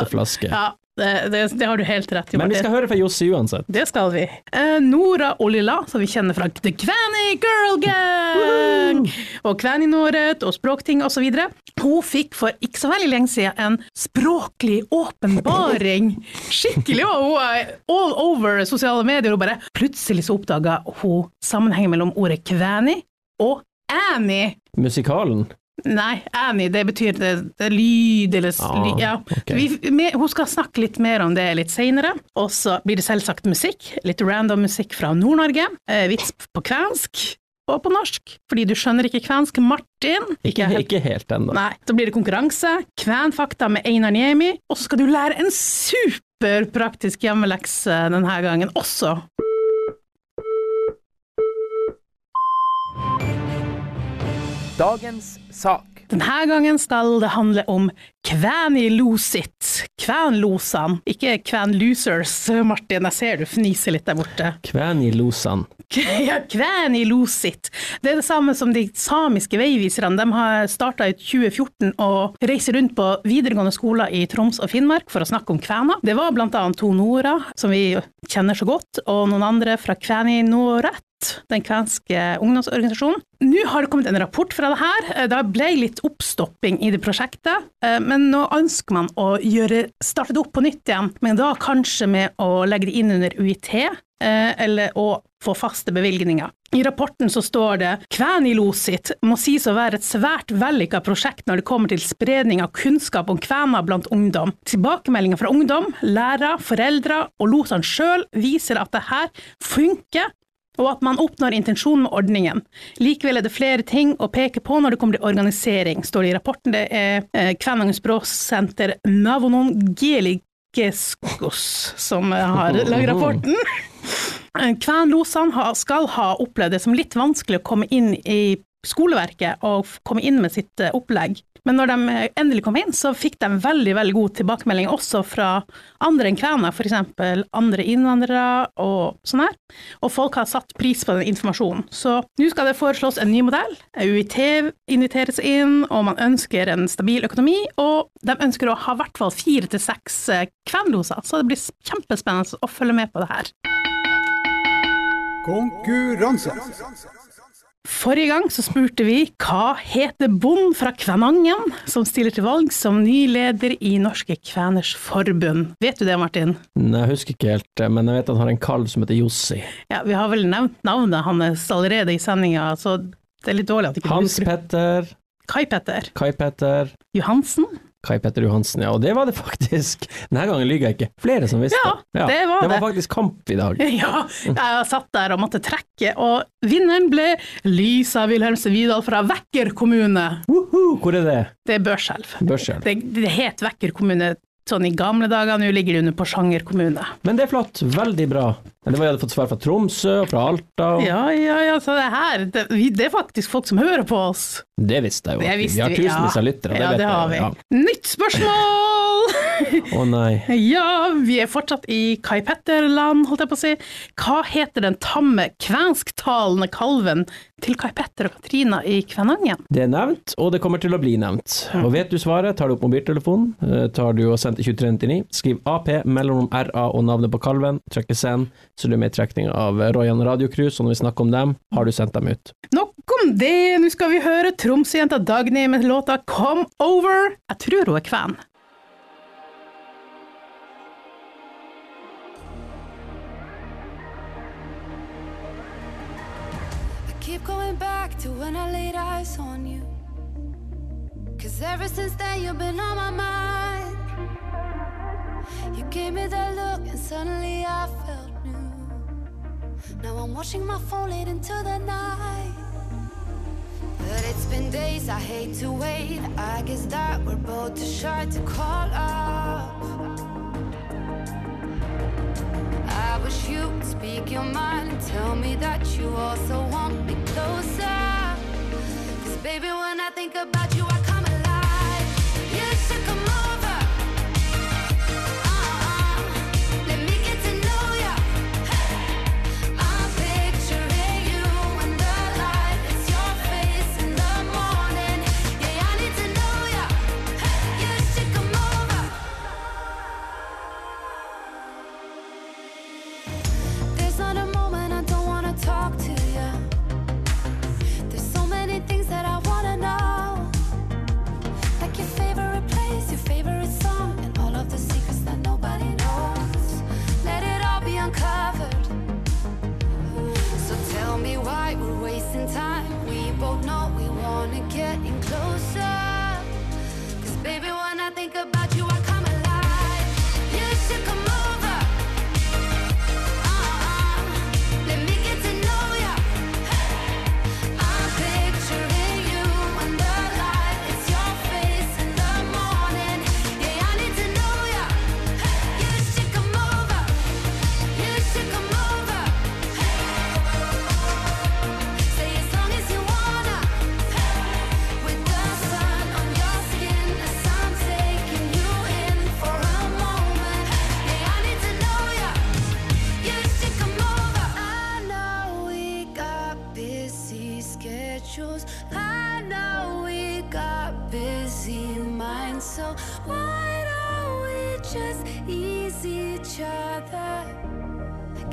Ja, det, det, det har du helt rett i. Men vi skal høre fra Jossi uansett. Det skal vi. Eh, Nora Olila, som vi kjenner fra The Kvæni Girl Gang, og Kvæninåret og språkting osv. Hun fikk for ikke så veldig lenge siden en språklig åpenbaring. Skikkelig var hun er all over sosiale medier, og bare plutselig så oppdaga hun sammenhengen mellom ordet kvæni og Annie. Musikalen. Nei, Annie, det betyr det, det lyd eller Ah, ly- ja. Okay. Vi, vi, Hun skal snakke litt mer om det litt seinere. Og så blir det selvsagt musikk. Litt random musikk fra Nord-Norge. Eh, vits på kvensk og på norsk. Fordi du skjønner ikke kvensk, Martin. Ikke, helt- ikke helt ennå. Nei. Så blir det konkurranse. Kvenfakta med Einar Niemi. Og så skal du lære en superpraktisk hjemmelekse denne gangen også. Dagens sak. Denne gangen skal det handle om Kvænilosit. Kvænlosene, ikke Kvænlosers, Martin. Jeg ser du fniser litt der borte. Kvænilosan. Ja, Kvænilosit. Det er det samme som de samiske veiviserne. De har starta i 2014 og reiser rundt på videregående skoler i Troms og Finnmark for å snakke om kvener. Det var annet to Nora, som vi kjenner så godt, og noen andre fra Kvæninoret den kvenske ungdomsorganisasjonen. Nå har det kommet en rapport fra det her. Det ble litt oppstopping i det prosjektet, eh, men nå ønsker man å gjøre, starte det opp på nytt igjen, men da kanskje med å legge det inn under UiT, eh, eller å få faste bevilgninger. I rapporten så står det Kvenilosit må sies å være et svært vellykka prosjekt når det kommer til spredning av kunnskap om kvener blant ungdom. Tilbakemeldinger fra ungdom, lærere, foreldre og losene sjøl viser at det her funker, og at man oppnår intensjonen med ordningen. Likevel er det flere ting å peke på når det kommer til organisering, står det i rapporten. Det er eh, Kvænangen språksenter Navonon Geligeskos som eh, har lagd rapporten. Eh, Kvænlosene skal ha opplevd det som litt vanskelig å komme inn i skoleverket og komme inn med sitt eh, opplegg. Men når de eh, endelig kom inn, så fikk de veldig veldig god tilbakemelding også fra andre enn kvener, f.eks. andre innvandrere og sånn her. Og folk har satt pris på den informasjonen. Så nå skal det foreslås en ny modell. UiT inviteres inn, og man ønsker en stabil økonomi. Og de ønsker å ha i hvert fall fire til seks eh, kvenloser, så det blir kjempespennende å følge med på det her. Konkurranse. Forrige gang så spurte vi hva heter bonden fra Kvænangen som stiller til valg som ny leder i Norske Kveners Forbund? Vet du det, Martin? Nei, Jeg husker ikke helt, men jeg vet han har en kalv som heter Jossi. Ja, Vi har vel nevnt navnet hans allerede i sendinga, så det er litt dårlig at ikke du Hans husker det. Petter, Kai Petter Kai Petter, Johansen? Kai Petter Johansen, ja. Og det var det faktisk. Denne gangen lyver jeg ikke. Flere som visste. Ja, det var det. det. var faktisk kamp i dag. Ja, jeg satt der og måtte trekke, og vinneren ble Lisa Wilhelmsen Vidal fra Vekker kommune. Woohoo, hvor er det? Det er Børselv. Børselv. Det, det het Vekker kommune sånn i gamle dager, nå ligger det under Porsanger kommune. Men det er flott. Veldig bra. Men det var jeg hadde fått svar fra Tromsø og fra Alta. Og Ja, ja, ja, så det her det, vi, det er faktisk folk som hører på oss. Det visste jeg jo. Vi- har tusenvis av lyttere. Ja, det har vi. Nytt spørsmål! Å nei. Ja, vi er fortsatt i Kai Petter-land, holdt jeg på å si. Hva heter den tamme kvensktalende kalven til Kai Petter og Katrina i Kvænangen? Det er nevnt, og det kommer til å bli nevnt. Og vet du svaret, tar du opp mobiltelefonen, eh, tar du og sender til 2399, skriv AP, mellom RA og navnet på kalven, trykker send, så du er med i trekninga av Royan Radiocruise, og når vi snakker om dem, har du sendt dem ut. Nok om det, nå skal vi høre Tromsø-jenta Dagny med låta Come Over. Jeg tror hun er kven. I keep going back to when I laid eyes on you. Cause ever since then you've been on my mind. You gave me that look and suddenly I felt. Now I'm watching my phone late into the night. But it's been days, I hate to wait. I guess that we're both too shy to call up. I wish you would speak your mind and tell me that you also want me closer. Cause baby, when I think about you, I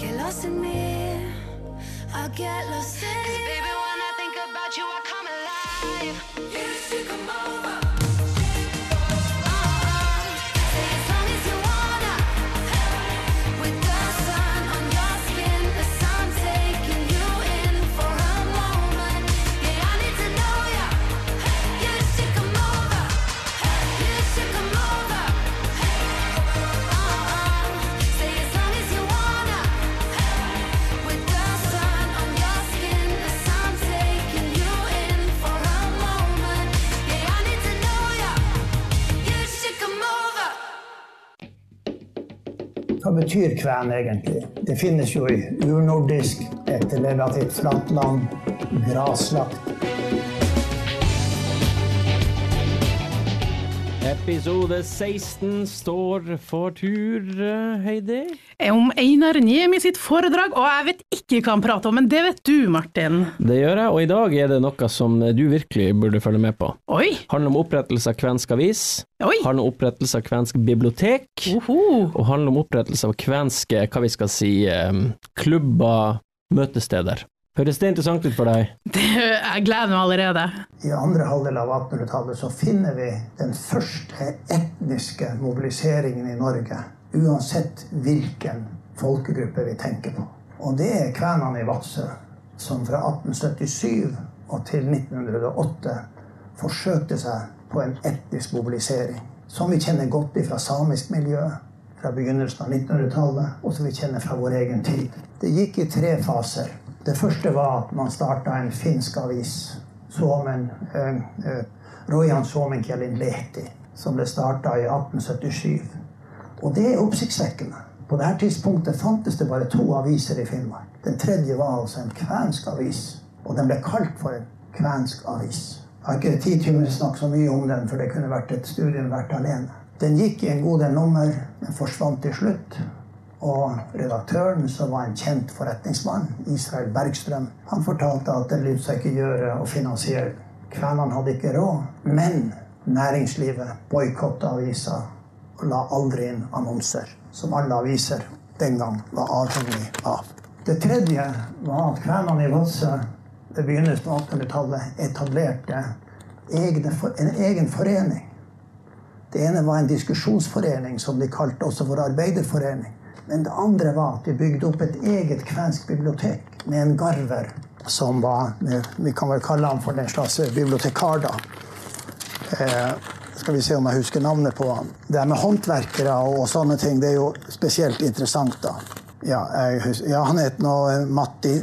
Get lost in me. I'll get lost in Cause baby, when I think about you, I come alive. Betyr kven egentlig? Det finnes jo i urnordisk, et relativt flatt land, graslagt. Episode 16 står for tur, Heidi. Om Einar Niemi sitt foredrag, og jeg vet ikke kan prate om, men det vet du, Martin. Det gjør jeg, og i dag er det noe som du virkelig burde følge med på. Oi, handler om opprettelse av kvensk avis, oi. handler om opprettelse av kvensk bibliotek, Oho. og handler om opprettelse av kvenske, hva vi skal si, eh, klubber, møtesteder. Høres det interessant ut for deg? Det, jeg gleder meg allerede. I andre halvdel av 1800-tallet så finner vi den første etniske mobiliseringen i Norge. Uansett hvilken folkegruppe vi tenker på. Og det er kvenene i Vadsø, som fra 1877 og til 1908 forsøkte seg på en etnisk mobilisering. Som vi kjenner godt fra samisk miljø fra begynnelsen av 1900-tallet, og som vi kjenner fra vår egen tid. Det gikk i tre faser. Det første var at man starta en finsk avis, Suomen, eh, eh, Rojan Suomenkielin Lehti, som ble starta i 1877. Og det er oppsiktsvekkende. På dette tidspunktet fantes det bare to aviser i Finnmark. Den tredje var altså en kvensk avis. Og den ble kalt for en kvensk avis. Jeg har ikke tid til å snakke så mye om den, for det kunne vært et studium verdt alene. Den gikk i en god del nummer, men forsvant til slutt. Og redaktøren, som var en kjent forretningsmann, Israel Bergstrøm, han fortalte at det lot seg ikke gjøre å finansiere. Kvenene hadde ikke råd, men næringslivet boikotta avisa og la aldri inn annonser, som alle aviser den gang var avhengig av. Det tredje var at kvenene i Vadsø ved begynnelsen av 1800-tallet etablerte en egen forening. Det ene var en diskusjonsforening som de kalte også for arbeiderforening. Men det andre var at de bygde opp et eget kvensk bibliotek med en garver som var Vi kan vel kalle han for en slags bibliotekar, da. Eh, skal vi se om jeg husker navnet på han. Det med håndverkere og, og sånne ting, det er jo spesielt interessant, da. Ja, husker, ja han het nå eh, Matti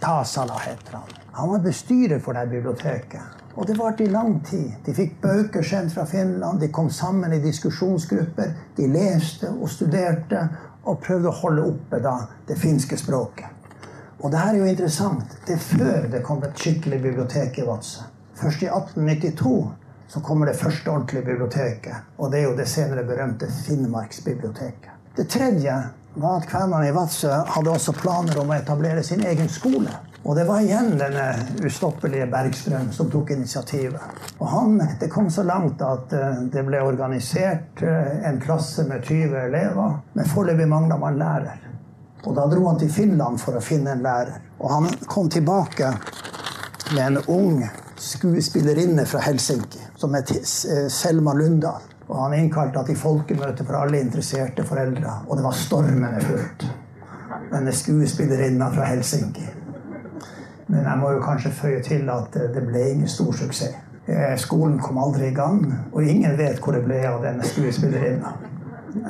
Tasala, heter han. Han var bestyrer for det biblioteket. Og det varte i lang tid. De fikk bøker sendt fra Finland, de kom sammen i diskusjonsgrupper. De leste og studerte og prøvde å holde oppe da, det finske språket. Og det her er jo interessant. Det er før det kom et skikkelig bibliotek i Vadsø. Først i 1892 så kommer det første ordentlige biblioteket. Og det er jo det senere berømte Finnmarksbiblioteket. Det tredje var at kvenene i Vadsø hadde også planer om å etablere sin egen skole. Og det var igjen denne ustoppelige Bergstrøm som tok initiativet. Og han, det kom så langt at eh, det ble organisert eh, en klasse med 20 elever. Men foreløpig mangla man lærer. Og da dro han til Finland for å finne en lærer. Og han kom tilbake med en ung skuespillerinne fra Helsinki som het Selma Lundahl. Og han innkalte til folkemøte for alle interesserte foreldre. Og det var stormende fullt. Denne skuespillerinna fra Helsinki. Men jeg må jo kanskje føye til at det ble ingen stor suksess. Eh, Skolen kom aldri i gang, og ingen vet hvor det ble av denne skuespillerinna.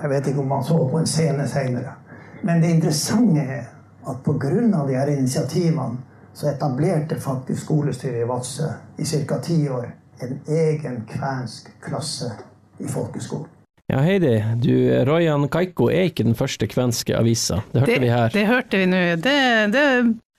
Jeg vet ikke om han så på en scene senere. Men det interessante er at pga. de her initiativene så etablerte faktisk skolestyret i Vadsø i ca. ti år en egen kvensk klasse i folkeskolen. Ja, Heidi, du, Royan Kaiko er ikke den første kvenske avisa. Det hørte Det, vi her. det hørte vi nå. Det, det,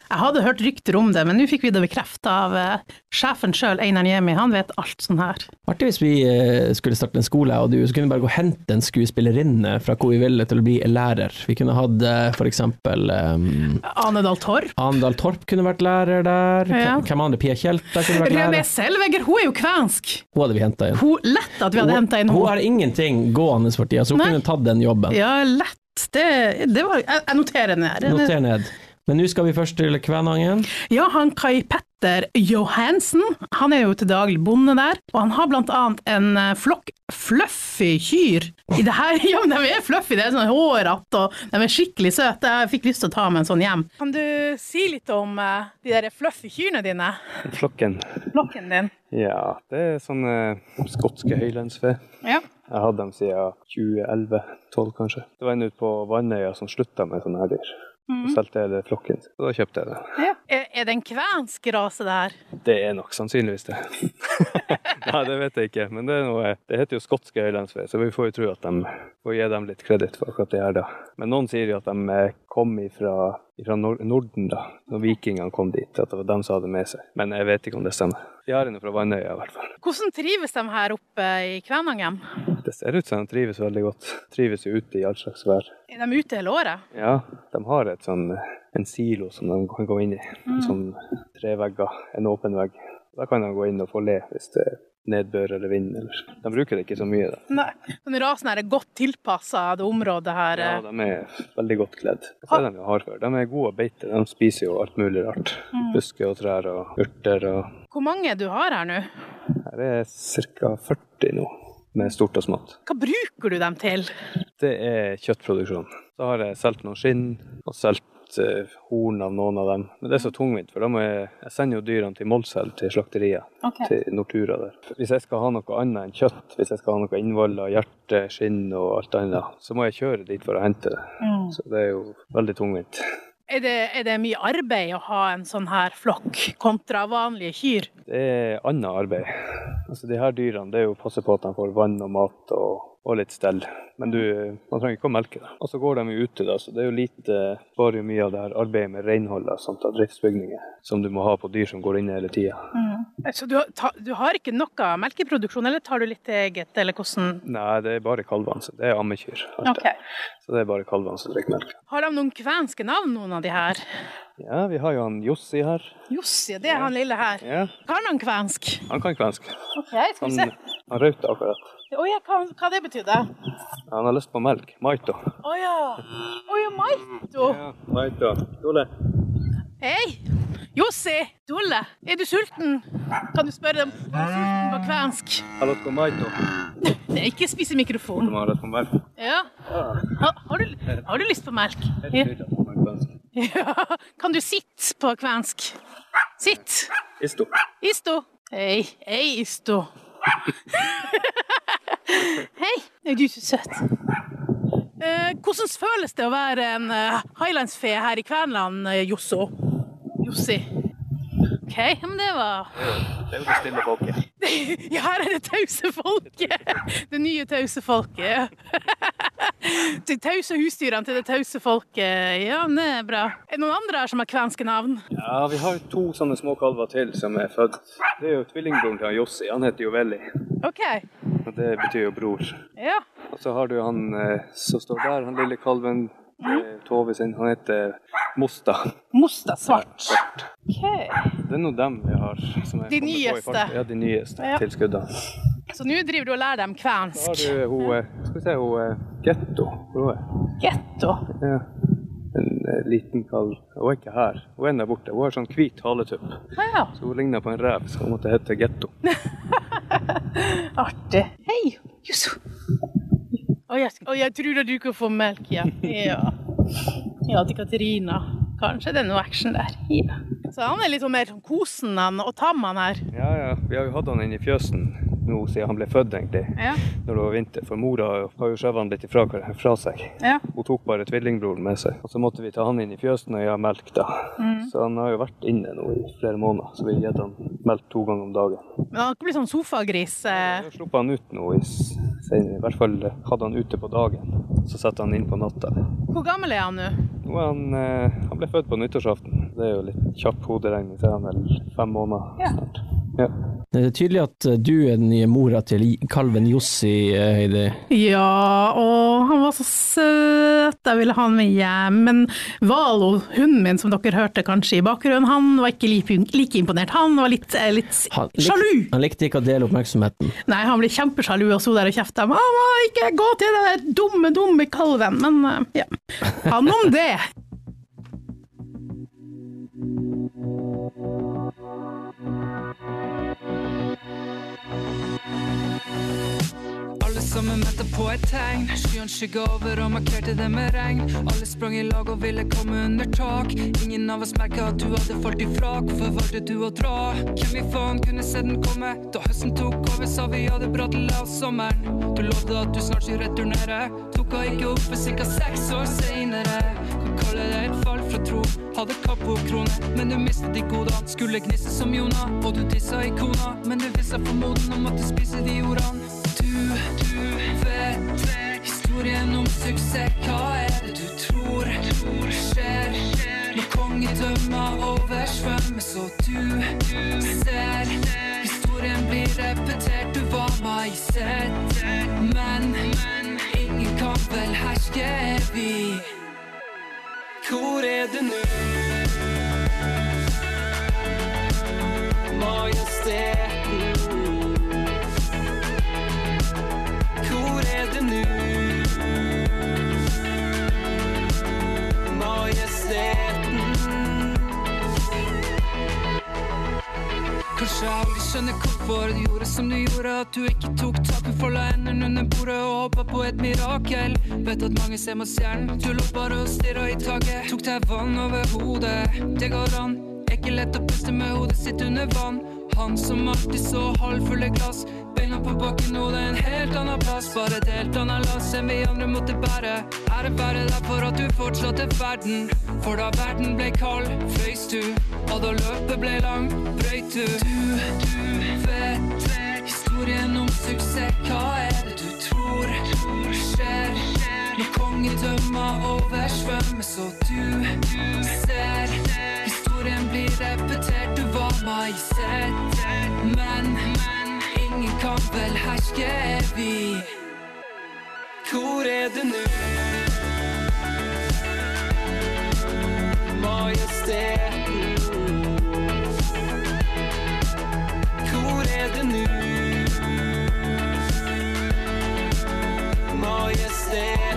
jeg hadde hørt rykter om det, men nå fikk vi det bekreftet av eh, sjefen sjøl, Einar Niemi. Han vet alt sånn her. Artig hvis vi eh, skulle starte en skole, og du, så kunne vi bare gå og hente en skuespillerinne fra hvor vi ville til å bli lærer. Vi kunne hatt eh, eksempel um, Ane Dahl Torp. Anedal Torp kunne vært lærer der. Ja. Hvem- andre? Pia Tjelta kunne vært René lærer. Selvegger, hun er jo kvensk. Hun hadde vi henta inn. Hun, lett at vi hadde henta inn hun henne. har ingenting gående for tida, så hun Nei. kunne tatt den jobben. Ja, lett. Det, det var, jeg, jeg noterer ned. Noter ned. Men nå skal vi først til Kvænangen. Ja, han Kai Petter Johansen, han er jo til daglig bonde der, og han har blant annet en eh, flokk fluffy kyr. I det her, ja, men de er fluffy, det er sånn hårete, og de er skikkelig søte. Jeg fikk lyst til å ta med en sånn hjem. Kan du si litt om eh, de der fluffy kyrne dine? Flokken. Flokken din? Ja, det er sånne skotske høylandsfe. Ja. Jeg har hatt dem siden 2011-2012 kanskje. Det var en ute på Vannøya som slutta med sånne her dyr. Og solgte hele flokken. Så da kjøpte jeg det. ja. Er, er det en kvensk rase det her? Det er nok sannsynligvis det. Nei, det vet jeg ikke. Men det, er noe, det heter jo skotske høylandsfe, så vi får jo tro at de får gi dem litt kreditt for akkurat det her, da. Men noen sier jo at de kom fra Norden, da. Når vikingene kom dit. At det var dem som hadde med seg. Men jeg vet ikke om det stemmer. De har henne fra Vannøya, i hvert fall. Hvordan trives de her oppe i Kvænangen? Det ser ut som de trives veldig godt. Trives jo ute i all slags vær. Er de ute hele året? Ja, de har et sånn, en silo som de kan gå inn i. Sånn tre vegger, en åpen vegg. Da kan de gå inn og få le hvis det nedbør eller vind. Eller. De bruker det ikke så mye. da. Nei. Men rasen her er godt tilpassa det området her. Ja, eh. de er veldig godt kledd. Det er de hardfør. De er gode å beite. De spiser jo alt mulig rart. Busker og trær og urter. og Hvor mange du har her nå? Her er ca. 40 nå, med stort og smått. Hva bruker du dem til? Det er kjøttproduksjon. Så har jeg solgt noen skinn, og solgt eh, horn av noen av dem. Men det er så tungvint, for da må jeg, jeg sender jo dyrene til Målselv, til slakteriet. Til Nortura der. Hvis jeg skal ha noe annet enn kjøtt, hvis jeg skal ha noe innvoller, hjerte, skinn og alt annet, så må jeg kjøre dit for å hente det. Så det er jo veldig tungvint. Er det, er det mye arbeid å ha en sånn her flokk kontra vanlige kyr? Det er annet arbeid. Altså De her dyrene det er jo å passe på at de får vann og mat og og litt stell. Men du, man trenger ikke å melke det. Og så går de jo ute, da, så det er jo lite Bare mye av det her arbeidet med renhold samt av driftsbygninger som du må ha på dyr som går inne hele tida. Så du, ta, du har ikke noe melkeproduksjon, eller tar du litt eget, eller hvordan? Nei, det er bare kalvene. Det er ammekyr. Okay. Så det er bare kalvene som drikker melk. Har de noen kvenske navn, noen av de her? Ja, vi har jo han Jossi her. Jossi, det er han lille her. Ja, Kan han kvensk? han kan kvensk. Ok, skal vi se. han røyte akkurat. Å ja, hva, hva det betydde? Han har lyst på melk. Maito. Å ja. Å ja, Maito. Ja, Maito. Dole. Hei! Jossi! Dolle, er du sulten? Kan du spørre dem om sulten på kvensk? Det er ikke spise mikrofon. Ja. har. Har, du, har du lyst på melk? Ja. kan du sitte på kvensk? Sitt. Isto. Isto. Hei, hei, Isto. Hei, er du så søt. Eh, hvordan føles det å være en uh, highlandsfe her i Kvenland, eh, Josso? Jossi? OK, men det var Det er jo det stille folket. Ja, her er det tause folket! Det nye tause folket. De tause husdyrene til det tause folket. Ja, men det er bra. Er det noen andre her som har kvenske navn? Ja, vi har to sånne små kalver til som er født. Det er jo tvillingbroren til Jossi. Han heter jo Velli. OK. Og det betyr jo bror. Ja. Og så har du han eh, som står der, han lille kalven. Eh, Tove sin. Han heter Mosta. Mosta svart. OK. Det er nå dem vi har. Som er De nyeste. Ja, de nyeste Ja. tilskuddene. Så nå driver du og lærer dem kvensk. har du hun Skal vi se, hun Getto. Getto. Ja. En eh, liten kalv. Hun er ikke her. Hun er der borte. Hun har sånn hvit haletupp. Ah, ja. Så hun ligner på en rev, så hun måtte hete Getto. Artig. Hei, Jusso. Og jeg, og jeg tror du kan få melk, ja. Ja, ja til Katarina. Kanskje det er noe action der. Ja. Så han er litt sånn mer sånn kosen og tam han her. Ja, ja. Vi har jo hatt han inne i fjøsen nå siden han ble født, egentlig. Ja. Når det var vinter. For mora har jo skjøvet han litt ifra, fra seg. Ja. Hun tok bare tvillingbroren med seg. Og så måtte vi ta han inn i fjøsen og gi han melk, da. Mm. Så han har jo vært inne nå i flere måneder. Så vi har gitt han melk to ganger om dagen. Men han har ikke blitt sånn sofagris. Eh. Har sluppet han ut nå i, senere. I hvert fall hadde han ute på dagen. Så satte han inn på natta. Hvor gammel er han nå? Han, eh, han ble født på nyttårsaften. Det er jo litt kjapp hoderegning, så er han vel fem måneder Ja. snart. Ja. Det er tydelig at eh, du er den nye mora til kalven Jossi, eh, Heidi. Ja, og han var så søt, jeg ville ha han med hjem. Men Valo, hunden min som dere hørte kanskje i bakgrunnen, han var ikke like, imponert. Han var litt, eh, litt Han likte, sjalu. Han likte ikke å dele oppmerksomheten. Nei, han ble kjempesjalu og sto der og kjefta. 'Mamma, ikke gå til den dumme, dumme kalven'. Men ja, han om det. Alle sammen venta på et tegn. Skyene skygga over og markerte det med regn. Alle sprang i lag og ville komme under tak. Ingen av oss merka at du hadde falt ifra. Hvorfor valgte du å dra? Hvem i faen kunne se den komme? Da høsten tok over, sa vi ha det bra til av sommeren. Du lovde at du snart skulle returnere. Tok henne ikke opp for ca. seks år seinere. Kan kalle det et fall fra tro. Hadde kapo-krone, men du mistet de godene. Skulle gnisse som Jonah, og du dissa kona. Men du viste formoden om at du de ordene. Du, vet historien om suksess. Hva er det du tror, tror skjer? Når kongedømma oversvømmes og du, ser Historien blir repetert, du var maisert. Men ingen kan vel herske evig. Hvor er du nå? Majesteten. Majesteten. Kanskje jeg aldri skjønner hvorfor du gjorde som du gjorde. At du ikke tok tak, men folda hendene under bordet og håpa på et mirakel. Vet at mange ser mot stjernen. Du lå bare og stirra i taket. Tok deg vann over hodet. Det går an. Er ikke lett å puste med hodet sitt under vann. Han som alltid så halvfulle glass. Beina på bakken og det er en helt annen plass. Bare et helt annet lass enn vi andre måtte bære. Ære være deg for at du fortsatte verden. For da verden ble kald, frøys du. Og da løpet ble langt, brøyt du. Du, du vet, vet historien om suksess. Hva er det du tror, tror skjer? Når kongedømma oversvømmes og du, du ser Historien blir repetert, du var meg sett, men ingen kan vel herske evig Hvor er du nå? Majesteten Hvor er du nå? Majesteten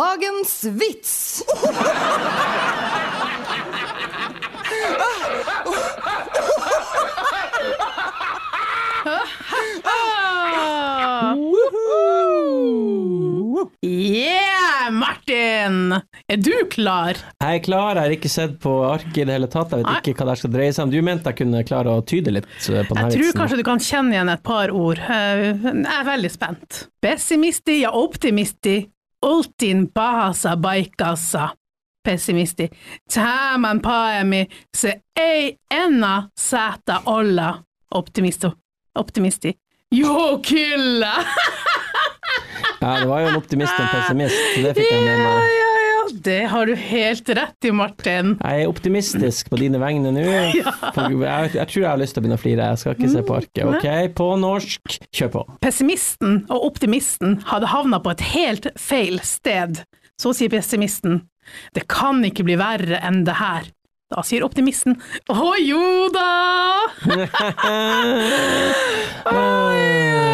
Dagens vits! Ah! Yeah, Martin! Er du klar? Jeg er klar, jeg har ikke sett på arket i det hele tatt. Jeg vet Nei. ikke hva det skal dreie seg om. Du mente jeg kunne klare å tyde litt eh, på denne vitsen? Jeg tror kanskje du kan kjenne igjen et par ord. Eh, Jeg er veldig spent. Pessimisti ja optimisti, oltin pahasa baikassa. Pessimisti. Tämän paemi se ei enää säätä olla optimisto. Optimisti. Jo, kyllä! Ja, det var jo en optimist og en pessimist, så det fikk jeg med Det har du helt rett i, Martin. Jeg er optimistisk på dine vegne nå. Ja. Jeg, jeg tror jeg har lyst til å begynne å flire. Jeg skal ikke se på arket. Ok, på norsk, kjør på. Pessimisten og optimisten hadde havna på et helt feil sted. Så sier pessimisten, det kan ikke bli verre enn det her. Da sier optimisten, å jo da! Oi.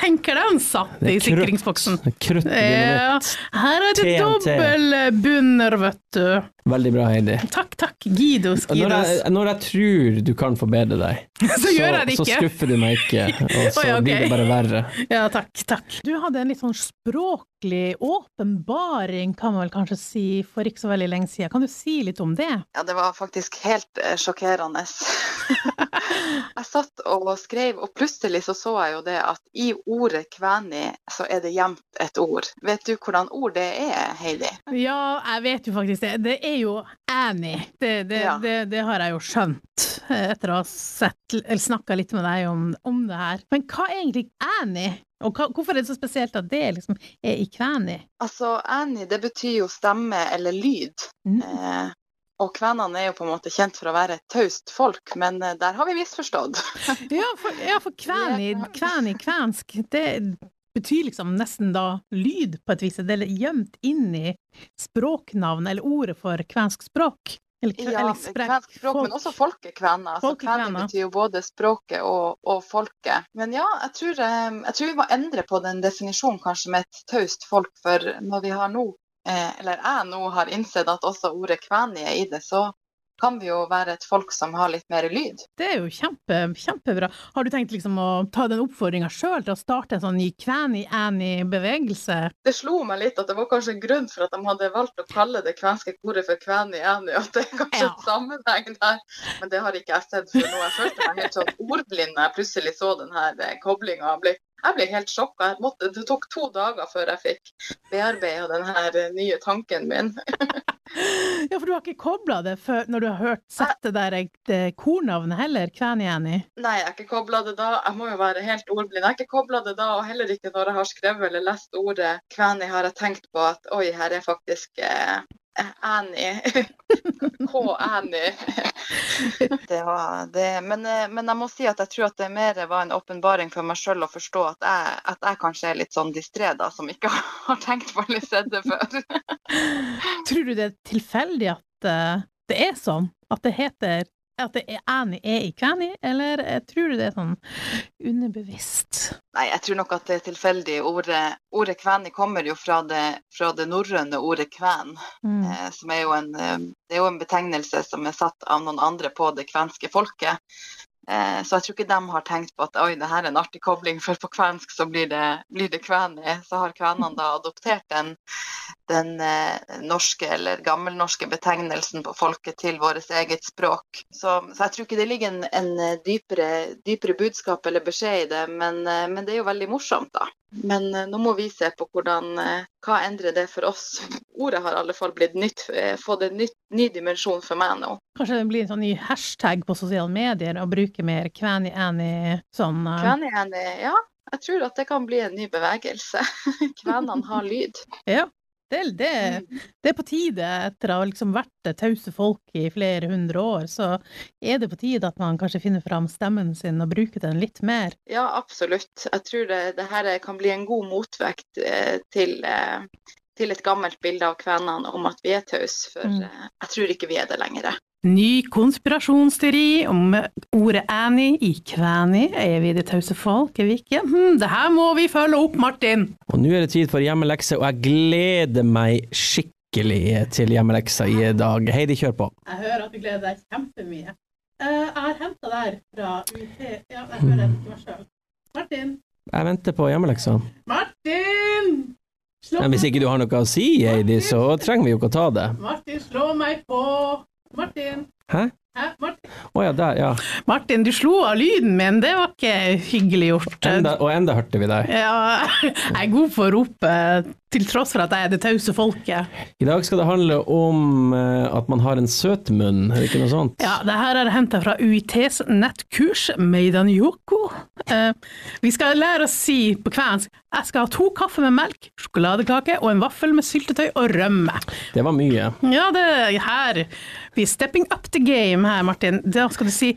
Huh, deg han satt i sikringsboksen. krutt. Krutt Ja, her er det dobbel bunner, vet du. Veldig bra, Heidi. Takk, takk, Gidos, Når jeg, når jeg tror du kan forbedre deg, Så gjør jeg det så skuffer du meg ikke, og så Oi, okay. blir det bare verre. Ja, takk, takk. Du hadde en litt sånn språklig åpenbaring, kan man vel kanskje si, for ikke så veldig lenge siden. Kan du si litt om det? Ja, det var faktisk helt eh, sjokkerende. jeg satt og skrev, og plutselig så så jeg jo det at i ordet kveni så er det gjemt et ord. Vet du hvordan ord det er, Heidi? Ja, jeg vet jo faktisk det. Det er jo enig. Det, det, Ja. det, det har jeg jo skjønt eh, etter å ha snakka litt med deg om, om det her. Men hva er egentlig Annie? Og hva, hvorfor er det så spesielt at det liksom er i kveni? Altså, Annie, det betyr jo stemme eller lyd. Mm. Eh, og kvenene er jo på en måte kjent for å være et taust folk, men eh, der har vi misforstått. Ja, for, ja, for kveni, kveni, kvensk, det betyr liksom nesten da lyd på et vis. Det er gjemt inn i språknavn, eller ordet for kvensk språk. Eller, Ja, eller kvensk språk, men også folkekvener. Altså, kvener betyr jo både språket og, og folket. Men ja, jeg tror, eh, jeg tror vi må endre på den definisjonen kanskje med et taust folk, for når vi har nå, eh, eller jeg nå har innsett at også ordet kveni er i det, så kan vi jo være et folk som har litt mer lyd. Det er jo kjempe, kjempebra. Har du tenkt liksom å ta den oppfordringa sjøl til å starte en sånn ny kvæni-annie-bevegelse? Det slo meg litt at det var kanskje en grunn for at de hadde valgt å kalle det kvenske koret for Kvæni-Æni, at det er kanskje Ja. en sammenheng der. Men det har ikke jeg sett før nå. Jeg følte meg helt sånn ordblind da jeg plutselig så den her koblinga. Jeg ble helt sjokka. Måtte- Det tok to dager før jeg fikk bearbeida denne eh, nye tanken min. Ja, for du har ikke kobla det før når du har hørt sett det der eh, det kornavnet heller, kvæni-annie? Nei, jeg har ikke kobla det da. Jeg må jo være helt ordblind. Jeg har ikke kobla det da, og heller ikke når jeg har skrevet eller lest ordet kvæni, har jeg tenkt på at oi, her er faktisk eh, Annie. K-enig. Det var det. Men, eh, men jeg må si at jeg tror at det mer var en åpenbaring for meg sjøl å forstå at jeg, at jeg kanskje er litt sånn distré, da, som ikke har tenkt på eller sett det før. Tror du det er tilfeldig at eh, det er sånn? At det heter at det er enig er i kveni, eller eh, tror du det er sånn underbevisst? Nei, jeg tror nok at det er tilfeldig. Ordet, ordet kveni kommer jo fra det, fra det norrøne ordet kven, Mm. eh, som er jo en, eh, det er jo en betegnelse som er satt av noen andre på det kvenske folket. Eh, så jeg tror ikke de har tenkt på at oi, det her er en artig kobling, for på kvensk så blir det, blir det kveni. Så har kvenene da adoptert den, den eh, norske eller gammelnorske betegnelsen på folket til vårt eget språk. Så, så jeg tror ikke det ligger en, en eh, dypere, dypere budskap eller beskjed i det, men, eh, men det er jo veldig morsomt, da. Men eh, nå må vi se på hvordan, hva endrer det for oss. Ordet har i alle fall blitt nytt, eh, fått en nytt, ny dimensjon for meg nå. Kanskje det blir en sånn ny hashtag på sosiale medier å bruke mer kveni-æni sånn eh, Kvenene, ja, jeg tror at det kan bli en ny bevegelse. Kvenene har lyd. Ja. Det, det, det er på tide, etter å ha liksom vært det tause folk i flere hundre år, så er det på tide at man kanskje finner fram stemmen sin og bruker den litt mer. Ja, absolutt. Jeg tror det, det her kan bli en god motvekt eh, til, eh, til et gammelt bilde av kvenene om at vi er tause, for Mm. eh, jeg tror ikke vi er det lenger. Ny konspirasjonsteori om ordet Annie i kvæni. Er vi det tause folk, er vi ikke? Hm, det her må vi følge opp, Martin! Og nå er det tid for hjemmelekse, og jeg gleder meg skikkelig til hjemmeleksa i dag. Heidi, kjør på. Jeg hører at du gleder deg kjempemye. Eh, jeg har henta der fra UT Ja, jeg hører det ikke meg sjøl. Martin! Jeg venter på hjemmeleksa. Martin! Slå, Nei, hvis ikke du har noe å si, Heidi, så trenger vi jo ikke å ta det. Martin, slå meg på! Martin! Hæ? Martin? Oh, ja, der, ja. Martin, du slo av lyden min, det var ikke hyggelig gjort. Enda, og enda hørte vi deg. Ja, jeg er god for å rope, til tross for at jeg er det tause folket. I dag skal det handle om eh, at man har en søt munn, er det ikke noe sånt? Ja, det her er henta fra UiTs nettkurs Meidan Yoko. Eh, vi skal lære å si på kvensk jeg skal ha to kaffe med melk, sjokoladekake og en vaffel med syltetøy og rømme. Det var mye. Ja, det er her. Vi stepping up the game her, Martin. Da skal du si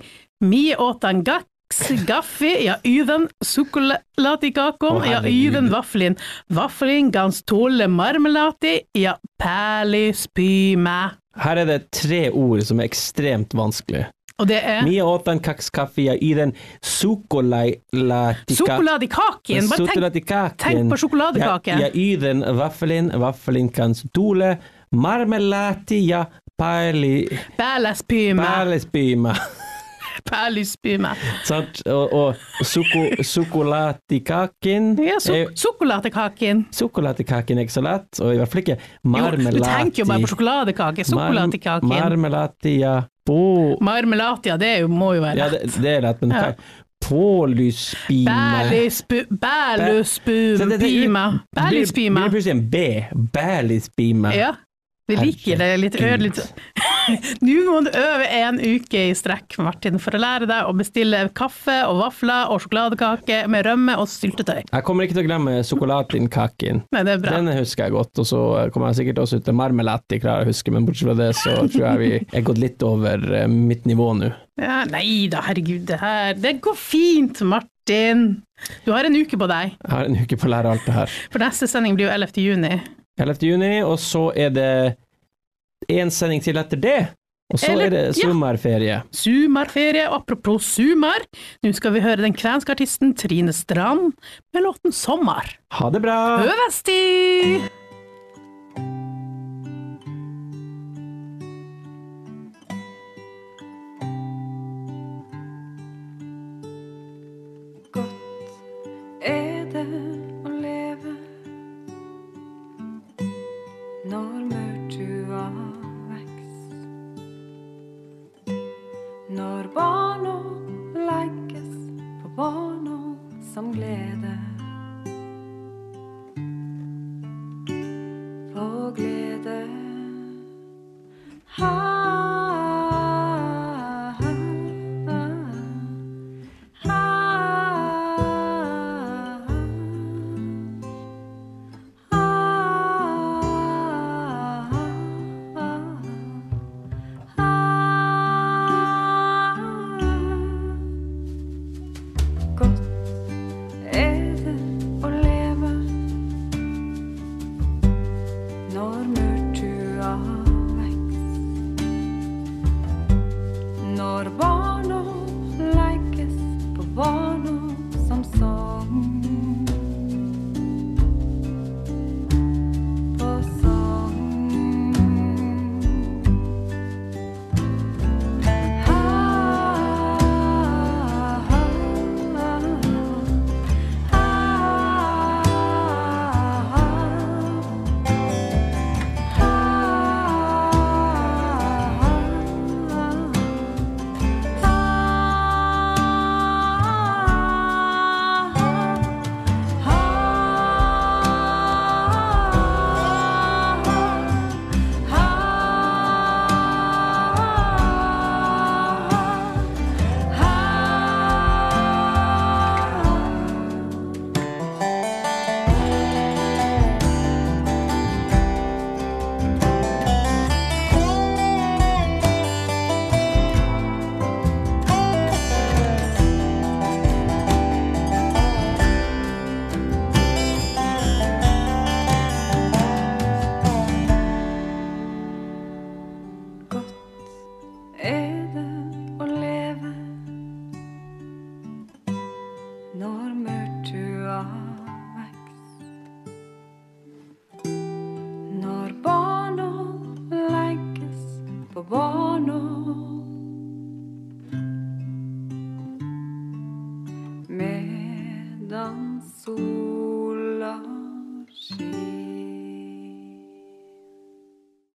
mi åtan gaks gaffi, ja yven sukkeladikakon, Å, ja yven vaffelin. Vaffelin gans tåle marmelati, ja pärlispyme. Her er det tre ord som er ekstremt vanskelig. Og det er Mia åtan kaks kaffe i den sukolatika... sjokoladikaken. Bare tenk, tenk på sjokoladekake. Ja, ja, i den vaffelin, vaffelin kan stole, marmelati, ja, pärli... Perlespyme. Perlespyme. Perlespyme. Sant? Og, og suko, sukolatikaken Ja, suk sjokoladekaken. Sjokoladekaken er ikke så lett, og i hvert fall ikke Jo, marmelati. du tenker jo bare på sjokoladekake. Sjokoladekaken. marmelati, marmelatia På... Marmelati, det jo, må jo være Ja, det, det er lett, men Ja. Pålyspime Bærlispu- Bærluspyme. Blir plutselig en B. Bærlispime. Ja, vi liker det litt ødelig. Nå må du øve en uke i strekk, Martin, for å lære deg å bestille kaffe og vafler og sjokoladekake med rømme og syltetøy. Jeg kommer ikke til å glemme sjokoladinkaken. Nei, det er bra. Den husker jeg godt, og så kommer jeg sikkert også ut til marmelati, klarer jeg å huske, men bortsett fra det så tror jeg vi er gått litt over eh, mitt nivå nå. Ja, nei da, herregud, det her Det går fint, Martin. Du har en uke på deg, Jeg har en uke på å lære alt det her. for neste sending blir jo 11. juni. 11. juni, og så er det én sending til etter det. Og så Eller- er det ja. sommerferie. Sumarferie, og apropos sumar, nå skal vi høre den kvenske artisten Trine Strand med låten Sommer. Ha det bra! Øvesti!